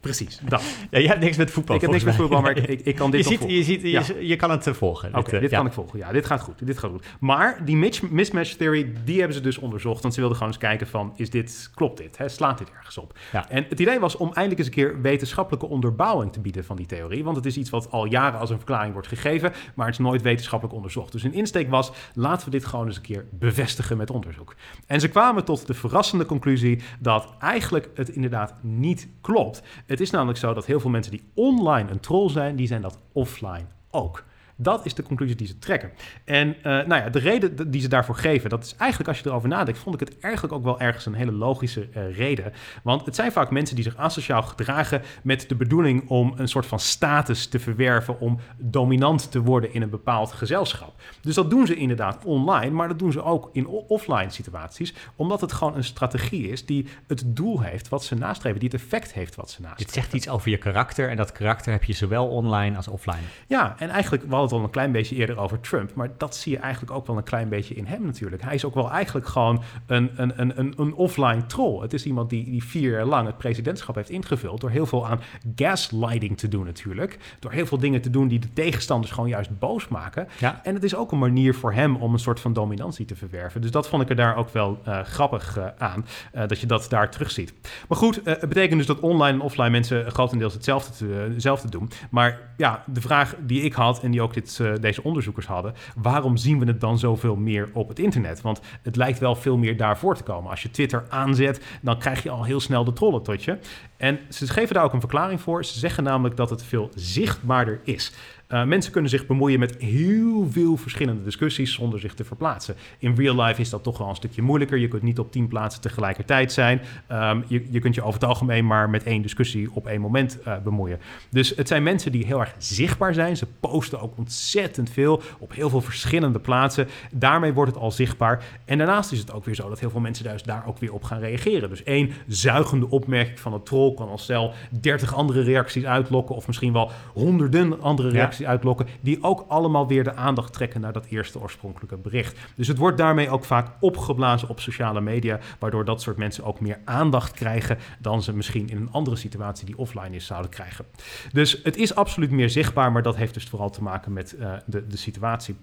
Precies, dat. Ja, jij hebt niks met voetbal. ik heb niks met voetbal, maar ik, ik, ik kan je, dit wel ziet, volgen. je, ziet, je, Ja. je kan het eh, volgen. Oké, dit ja. kan ik volgen. Ja, dit gaat goed. Dit gaat goed. Maar die mismatch theory, die hebben ze dus onderzocht. Want ze wilden gewoon eens kijken van, is dit, klopt dit? Hè? Slaat dit ergens op? Ja. En het idee was om eindelijk eens een keer wetenschappelijke onderbouwing te bieden van die theorie. Want het is iets wat al jaren als een verklaring wordt gegeven, maar het is nooit wetenschappelijk onderzocht. Dus hun insteek was, laten we dit gewoon eens een keer bevestigen met onderzoek. En ze kwamen tot de verrassende conclusie dat eigenlijk het inderdaad niet klopt. Het is namelijk zo dat heel veel mensen die online een troll zijn, die zijn dat offline ook. Dat is de conclusie die ze trekken. En eh, nou ja, de reden die ze daarvoor geven, dat is eigenlijk als je erover nadenkt, vond ik het eigenlijk ook wel ergens een hele logische eh, reden. Want het zijn vaak mensen die zich asociaal gedragen met de bedoeling om een soort van status te verwerven, om dominant te worden in een bepaald gezelschap. Dus dat doen ze inderdaad online, maar dat doen ze ook in offline situaties, omdat het gewoon een strategie is die het doel heeft wat ze nastreven, die het effect heeft wat ze nastreven. Dit zegt iets over je karakter en dat karakter heb je zowel online als offline. Ja, en eigenlijk, we hadden het al een klein beetje eerder over Trump, maar dat zie je eigenlijk ook wel een klein beetje in hem natuurlijk. Hij is ook wel eigenlijk gewoon een, een, een, een, een offline troll. Het is iemand die, die vier jaar lang het presidentschap heeft ingevuld door heel veel aan gaslighting te doen natuurlijk. Door heel veel dingen te doen die de tegenstanders gewoon juist boos maken. Ja. En het is ook een manier voor hem om een soort van dominantie te verwerven. Dus dat vond ik er daar ook wel eh, grappig eh, aan, eh, dat je dat daar terugziet. Maar goed, het betekent dus dat online en offline mensen grotendeels hetzelfde, te, hetzelfde doen. Maar ja, de vraag die ik had en die ook eh, deze onderzoekers hadden, waarom zien we het dan zoveel meer op het internet? Want het lijkt wel veel meer daarvoor te komen. Als je Twitter aanzet, dan krijg je al heel snel de trollen tot je. En ze geven daar ook een verklaring voor. Ze zeggen namelijk dat het veel zichtbaarder is. Uh, mensen kunnen zich bemoeien met heel veel verschillende discussies zonder zich te verplaatsen. In real life is dat toch wel een stukje moeilijker. Je kunt niet op tien plaatsen tegelijkertijd zijn. Um, je, je, kunt je over het algemeen maar met één discussie op één moment uh, bemoeien. Dus het zijn mensen die heel erg zichtbaar zijn. Ze posten ook ontzettend veel op heel veel verschillende plaatsen. Daarmee wordt het al zichtbaar. En daarnaast is het ook weer zo dat heel veel mensen dus daar ook weer op gaan reageren. Dus één zuigende opmerking van een troll kan al snel 30 andere reacties uitlokken. Of misschien wel honderden andere reacties. Ja uitlokken, die ook allemaal weer de aandacht trekken naar dat eerste oorspronkelijke bericht. Dus het wordt daarmee ook vaak opgeblazen op sociale media, waardoor dat soort mensen ook meer aandacht krijgen dan ze misschien in een andere situatie die offline is zouden krijgen. Dus het is absoluut meer zichtbaar, maar dat heeft dus vooral te maken met uh, de, de situatie.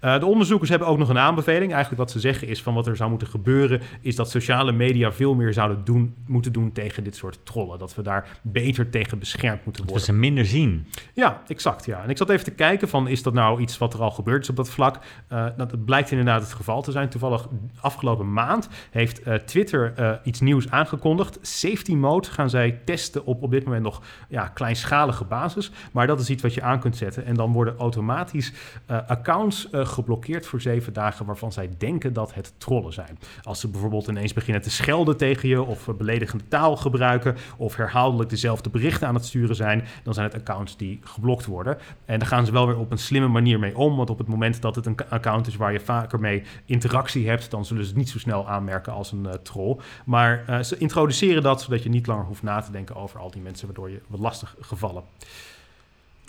Uh, de onderzoekers hebben ook nog een aanbeveling. Eigenlijk wat ze zeggen is van wat er zou moeten gebeuren, is dat sociale media veel meer zouden doen, moeten doen tegen dit soort trollen. Dat we daar beter tegen beschermd moeten Dat worden. ze minder zien. Ja, exact. Ja. En ik zat even te kijken van, is dat nou iets wat er al gebeurd is op dat vlak? Eh, dat blijkt inderdaad het geval te zijn. Toevallig afgelopen maand heeft eh, Twitter eh, iets nieuws aangekondigd. Safety mode gaan zij testen op op dit moment nog ja, kleinschalige basis. Maar dat is iets wat je aan kunt zetten. En dan worden automatisch accounts geblokkeerd voor zeven dagen waarvan zij denken dat het trollen zijn. Als ze bijvoorbeeld ineens beginnen te schelden tegen je of beledigende taal gebruiken of herhaaldelijk dezelfde berichten aan het sturen zijn, dan zijn het accounts die geblokt worden. En daar gaan ze wel weer op een slimme manier mee om, want op het moment dat het een account is waar je vaker mee interactie hebt, dan zullen ze het niet zo snel aanmerken als een eh, troll. Maar eh, ze introduceren dat zodat je niet langer hoeft na te denken over al die mensen waardoor je wat lastig gevallen.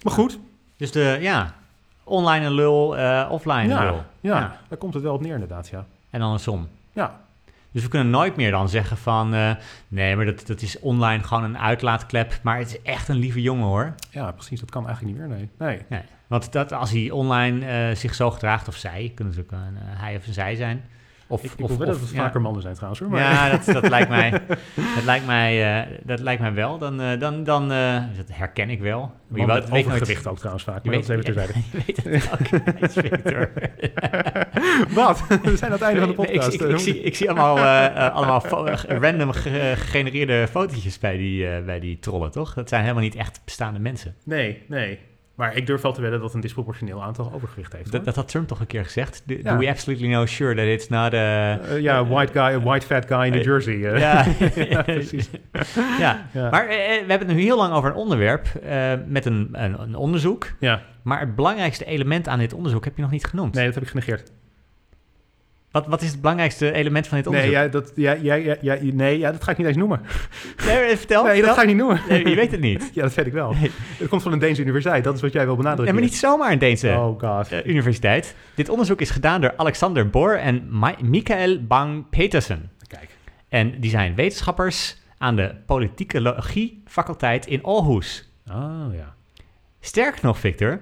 Maar goed, Dus de, ja, online een lul, eh, offline een lul. ja, daar komt het wel op neer inderdaad, ja. En andersom. Ja, Dus we kunnen nooit meer dan zeggen van... eh, nee, maar dat, dat is online gewoon een uitlaatklep. Maar het is echt een lieve jongen hoor. ja, precies, dat kan eigenlijk niet meer, nee. nee. Nee. Want dat, als hij online eh, zich zo gedraagt, of zij... kunnen ze ook een eh, hij of een zij zijn. Of, Ik, ik of, dat het ja. vaker mannen zijn trouwens, hoor. Maar, Ja, dat, dat, lijkt mij, dat, lijkt mij, eh, dat lijkt mij wel. Dan, eh, dan, dan eh, dat herken ik wel. Maar je weet- weet overgewicht ook trouwens vaak, maar dat is even weet, terzijde. je weet het ook, niet, Victor. Wat? We zijn aan het einde van de Nee, ik, podcast. ik, ik, zie, ik zie allemaal, allemaal random ge- gegenereerde fotootjes bij die, bij die trollen, toch? Dat zijn helemaal niet echt bestaande mensen. Nee, nee. Maar ik durf wel te wedden dat een disproportioneel aantal overgewicht heeft. Dat, had Trump toch een keer gezegd? Do, we absolutely know sure that it's not a... Eh, ja, white guy, a white fat guy in New Eh, Jersey. eh. ja, Ja, precies. ja. Ja. maar eh, we hebben het nu heel lang over een onderwerp eh, met een, een, een onderzoek. Ja, Maar het belangrijkste element aan dit onderzoek heb je nog niet genoemd. nee, dat heb ik genegeerd. Wat, wat is het belangrijkste element van dit Nee, onderzoek? ja, dat, ja, ja, ja, ja, nee ja, dat ga ik niet eens noemen. Nee, vertel. Nee, dat ga ik niet noemen. Nee, je weet het niet. Ja, dat weet ik wel. Nee. Het komt van een Deense universiteit, dat is wat jij wil benadrukken. Nee, maar niet zomaar een Deense Oh god. eh, universiteit. Dit onderzoek is gedaan door Alexander Bohr en Ma- Michael Bang-Petersen. Kijk. En die zijn wetenschappers aan de politicologie faculteit in Aarhus. Oh ja. Sterker nog, Victor,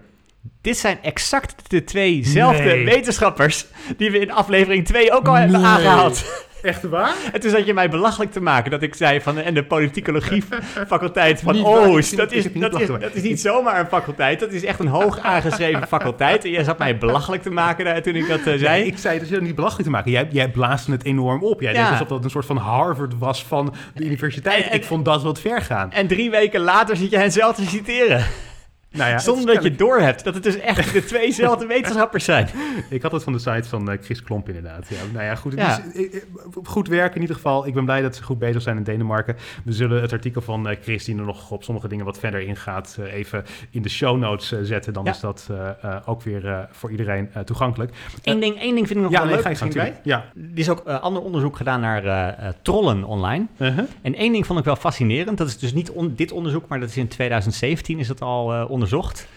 dit zijn exact de tweezelfde Nee. wetenschappers die we in aflevering 2 ook al hebben aangehaald. Echt waar? En toen zat je mij belachelijk te maken dat ik zei van en de politicologie faculteit van ik- Dat ik is, dat, is, dat is niet zomaar een faculteit, dat is echt een hoog aangeschreven faculteit. En jij zat mij belachelijk te maken daar, toen ik dat eh, zei. Ik zei, dat is niet belachelijk te maken. Jij, jij blaasde het enorm op. Jij Ja. deed alsof dat een soort van Harvard was van de universiteit. En- en- ik vond dat wat ver gaan. En drie weken later zit je hen zelf te citeren. Nou ja, zonder dat je doorhebt dat het dus echt de tweezelfde wetenschappers zijn. Ik had het van de site van eh, Chris Klomp inderdaad. Ja, nou ja, goed, het Ja. Is, eh, eh, goed werk in ieder geval. Ik ben blij dat ze goed bezig zijn in Denemarken. We zullen het artikel van Chris, die er nog op sommige dingen wat verder ingaat, even in de show notes zetten. Dan Ja. is dat ook weer voor iedereen toegankelijk. Eén ding, één ding vind ik nog ja, wel nee, leuk ga je gang, bij. tuurlijk. Er is ook ander onderzoek gedaan naar trollen online. Ja. Uh-huh. En één ding vond ik wel fascinerend. Dat is dus niet on- dit onderzoek, maar dat is in 2017 is dat al eh, onderzocht.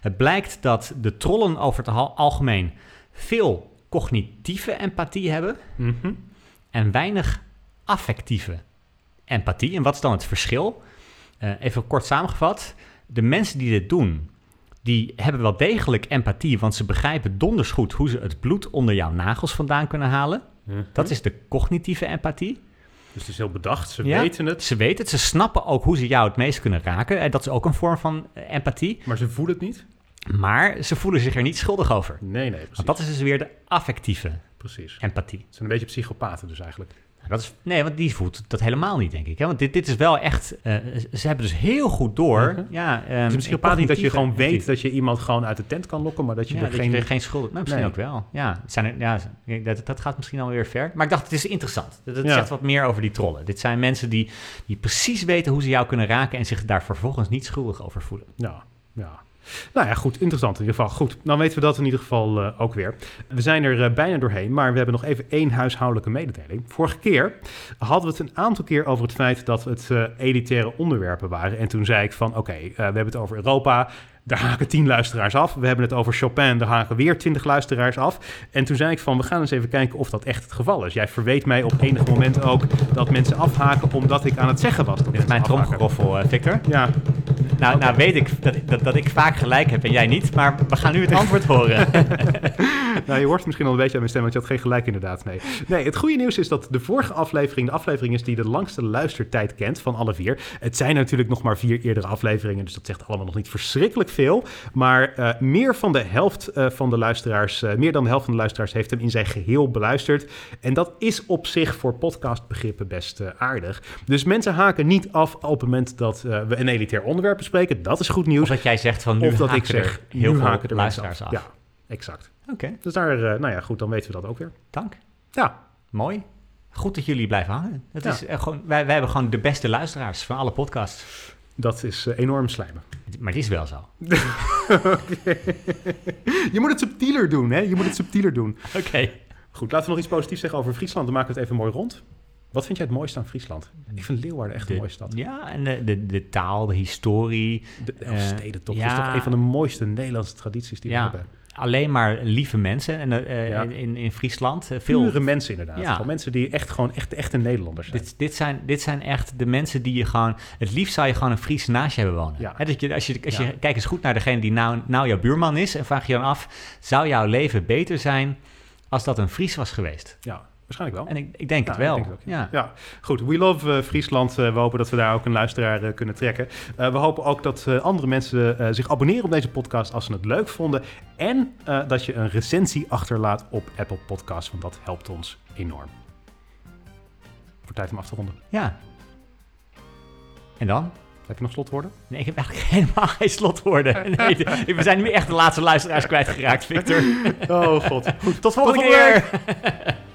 Het blijkt dat de trollen over het al- algemeen veel cognitieve empathie hebben Mhm. en weinig affectieve empathie. En wat is dan het verschil? Eh, even kort samengevat. De mensen die dit doen, die hebben wel degelijk empathie, want ze begrijpen donders goed hoe ze het bloed onder jouw nagels vandaan kunnen halen. Mhm. Dat is de cognitieve empathie. Dus het is heel bedacht. Ze Ja. weten het, Ze weten het, ze snappen ook hoe ze jou het meest kunnen raken. En dat is ook een vorm van eh, empathie. maar ze voelen het niet. Maar ze voelen zich er niet schuldig over. Nee, nee, precies. Want dat is dus weer de affectieve precies. empathie. Het zijn een beetje psychopaten dus eigenlijk. Dat is, nee, want die voelt dat helemaal niet, denk ik. Hè? Want dit, dit is wel echt... eh, ze hebben dus heel goed door... Mhm. ja, Het is misschien pas niet dat je gewoon weet dat je iemand gewoon uit de tent kan lokken, maar dat je Ja, er dat geen... je er geen schuld... Nou, misschien Nee. ook wel. Ja, zijn er, ja dat, dat gaat misschien alweer ver. Maar ik dacht, het is interessant. Dat, dat Ja. zegt wat meer over die trollen. Dit zijn mensen die, die precies weten hoe ze jou kunnen raken... en zich daar vervolgens niet schuldig over voelen. Ja, ja. Nou ja, goed. Interessant in ieder geval. Goed, dan weten we dat in ieder geval eh, ook weer. We zijn er eh, bijna doorheen, maar we hebben nog even één huishoudelijke mededeling. Vorige keer hadden we het een aantal keer over het feit dat het eh, elitaire onderwerpen waren. En toen zei ik van, oké, we hebben het over Europa... Daar haken tien luisteraars af. We hebben het over Chopin, daar haken weer twintig luisteraars af. En toen zei ik van, we gaan eens even kijken of dat echt het geval is. Jij verweet mij op enig moment ook dat mensen afhaken omdat ik aan het zeggen was. Dit is mijn tromgeroffel, eh, Victor. Ja, nou, nou weet ik dat, dat, dat ik vaak gelijk heb en jij niet, maar we gaan nu het antwoord horen. nou, je hoort misschien al een beetje aan mijn stem, want je had geen gelijk inderdaad. Nee. nee, het goede nieuws is dat de vorige aflevering de aflevering is die de langste luistertijd kent van alle vier. Het zijn natuurlijk nog maar vier eerdere afleveringen, dus dat zegt allemaal nog niet verschrikkelijk veel. Maar uh, meer van de helft uh, van de luisteraars, uh, meer dan de helft van de luisteraars heeft hem in zijn geheel beluisterd. En dat is op zich voor podcastbegrippen best aardig. Dus mensen haken niet af op het moment dat we een elitair onderwerp bespreken. Dat is goed nieuws. Of dat jij zegt van nu of dat ik zeg, heel nu haken er luisteraars af. af. Ja, exact. Oké, okay. Dus daar, nou ja, goed, dan weten we dat ook weer. dank. Ja, Mooi. Goed dat jullie blijven hangen. Dat Ja. is, eh, gewoon, wij, wij hebben gewoon de beste luisteraars van alle podcasts. Dat is uh, enorm slijmen. Maar het is wel zo. Je moet het subtieler doen, hè? Je moet het subtieler doen. Oké. Goed, laten we nog iets positiefs zeggen over Friesland. Dan maken we het even mooi rond. Wat vind jij het mooiste aan Friesland? Ik vind Leeuwarden echt een De- mooie stad. Ja, en de, de, de taal, de historie. De Eh, Elfstedentocht ja. is toch een van de mooiste Nederlandse tradities die Ja. we hebben. Alleen maar lieve mensen en, eh, Ja. in, in Friesland. Eh, veel, Pure mensen inderdaad. Ja. Gewoon mensen die echt gewoon echt, echte Nederlanders zijn. Dit, dit, zijn, dit zijn echt de mensen die je gewoon... Het liefst zou je gewoon een Fries naast je hebben wonen. Ja. Hè, dat je, als je, als je kijk eens goed naar degene die nou, nou jouw buurman is... en vraag je dan af, zou jouw leven beter zijn als dat een Fries was geweest? Ja, waarschijnlijk wel. En ik, ik denk Ja, het wel. ik denk het ook, ja. Ja, goed. We love eh, Friesland. Eh, we hopen dat we daar ook een luisteraar eh, kunnen trekken. We hopen ook dat andere mensen zich abonneren op deze podcast als ze het leuk vonden. En dat je een recensie achterlaat op Apple Podcasts, want dat helpt ons enorm. Voor tijd om af te ronden. Ja. En dan? Heb je nog slotwoorden? Nee, ik heb eigenlijk helemaal geen slotwoorden. Nee, we zijn nu echt de laatste luisteraars kwijtgeraakt, Victor. Oh god. Goed, Tot volgende volgende keer!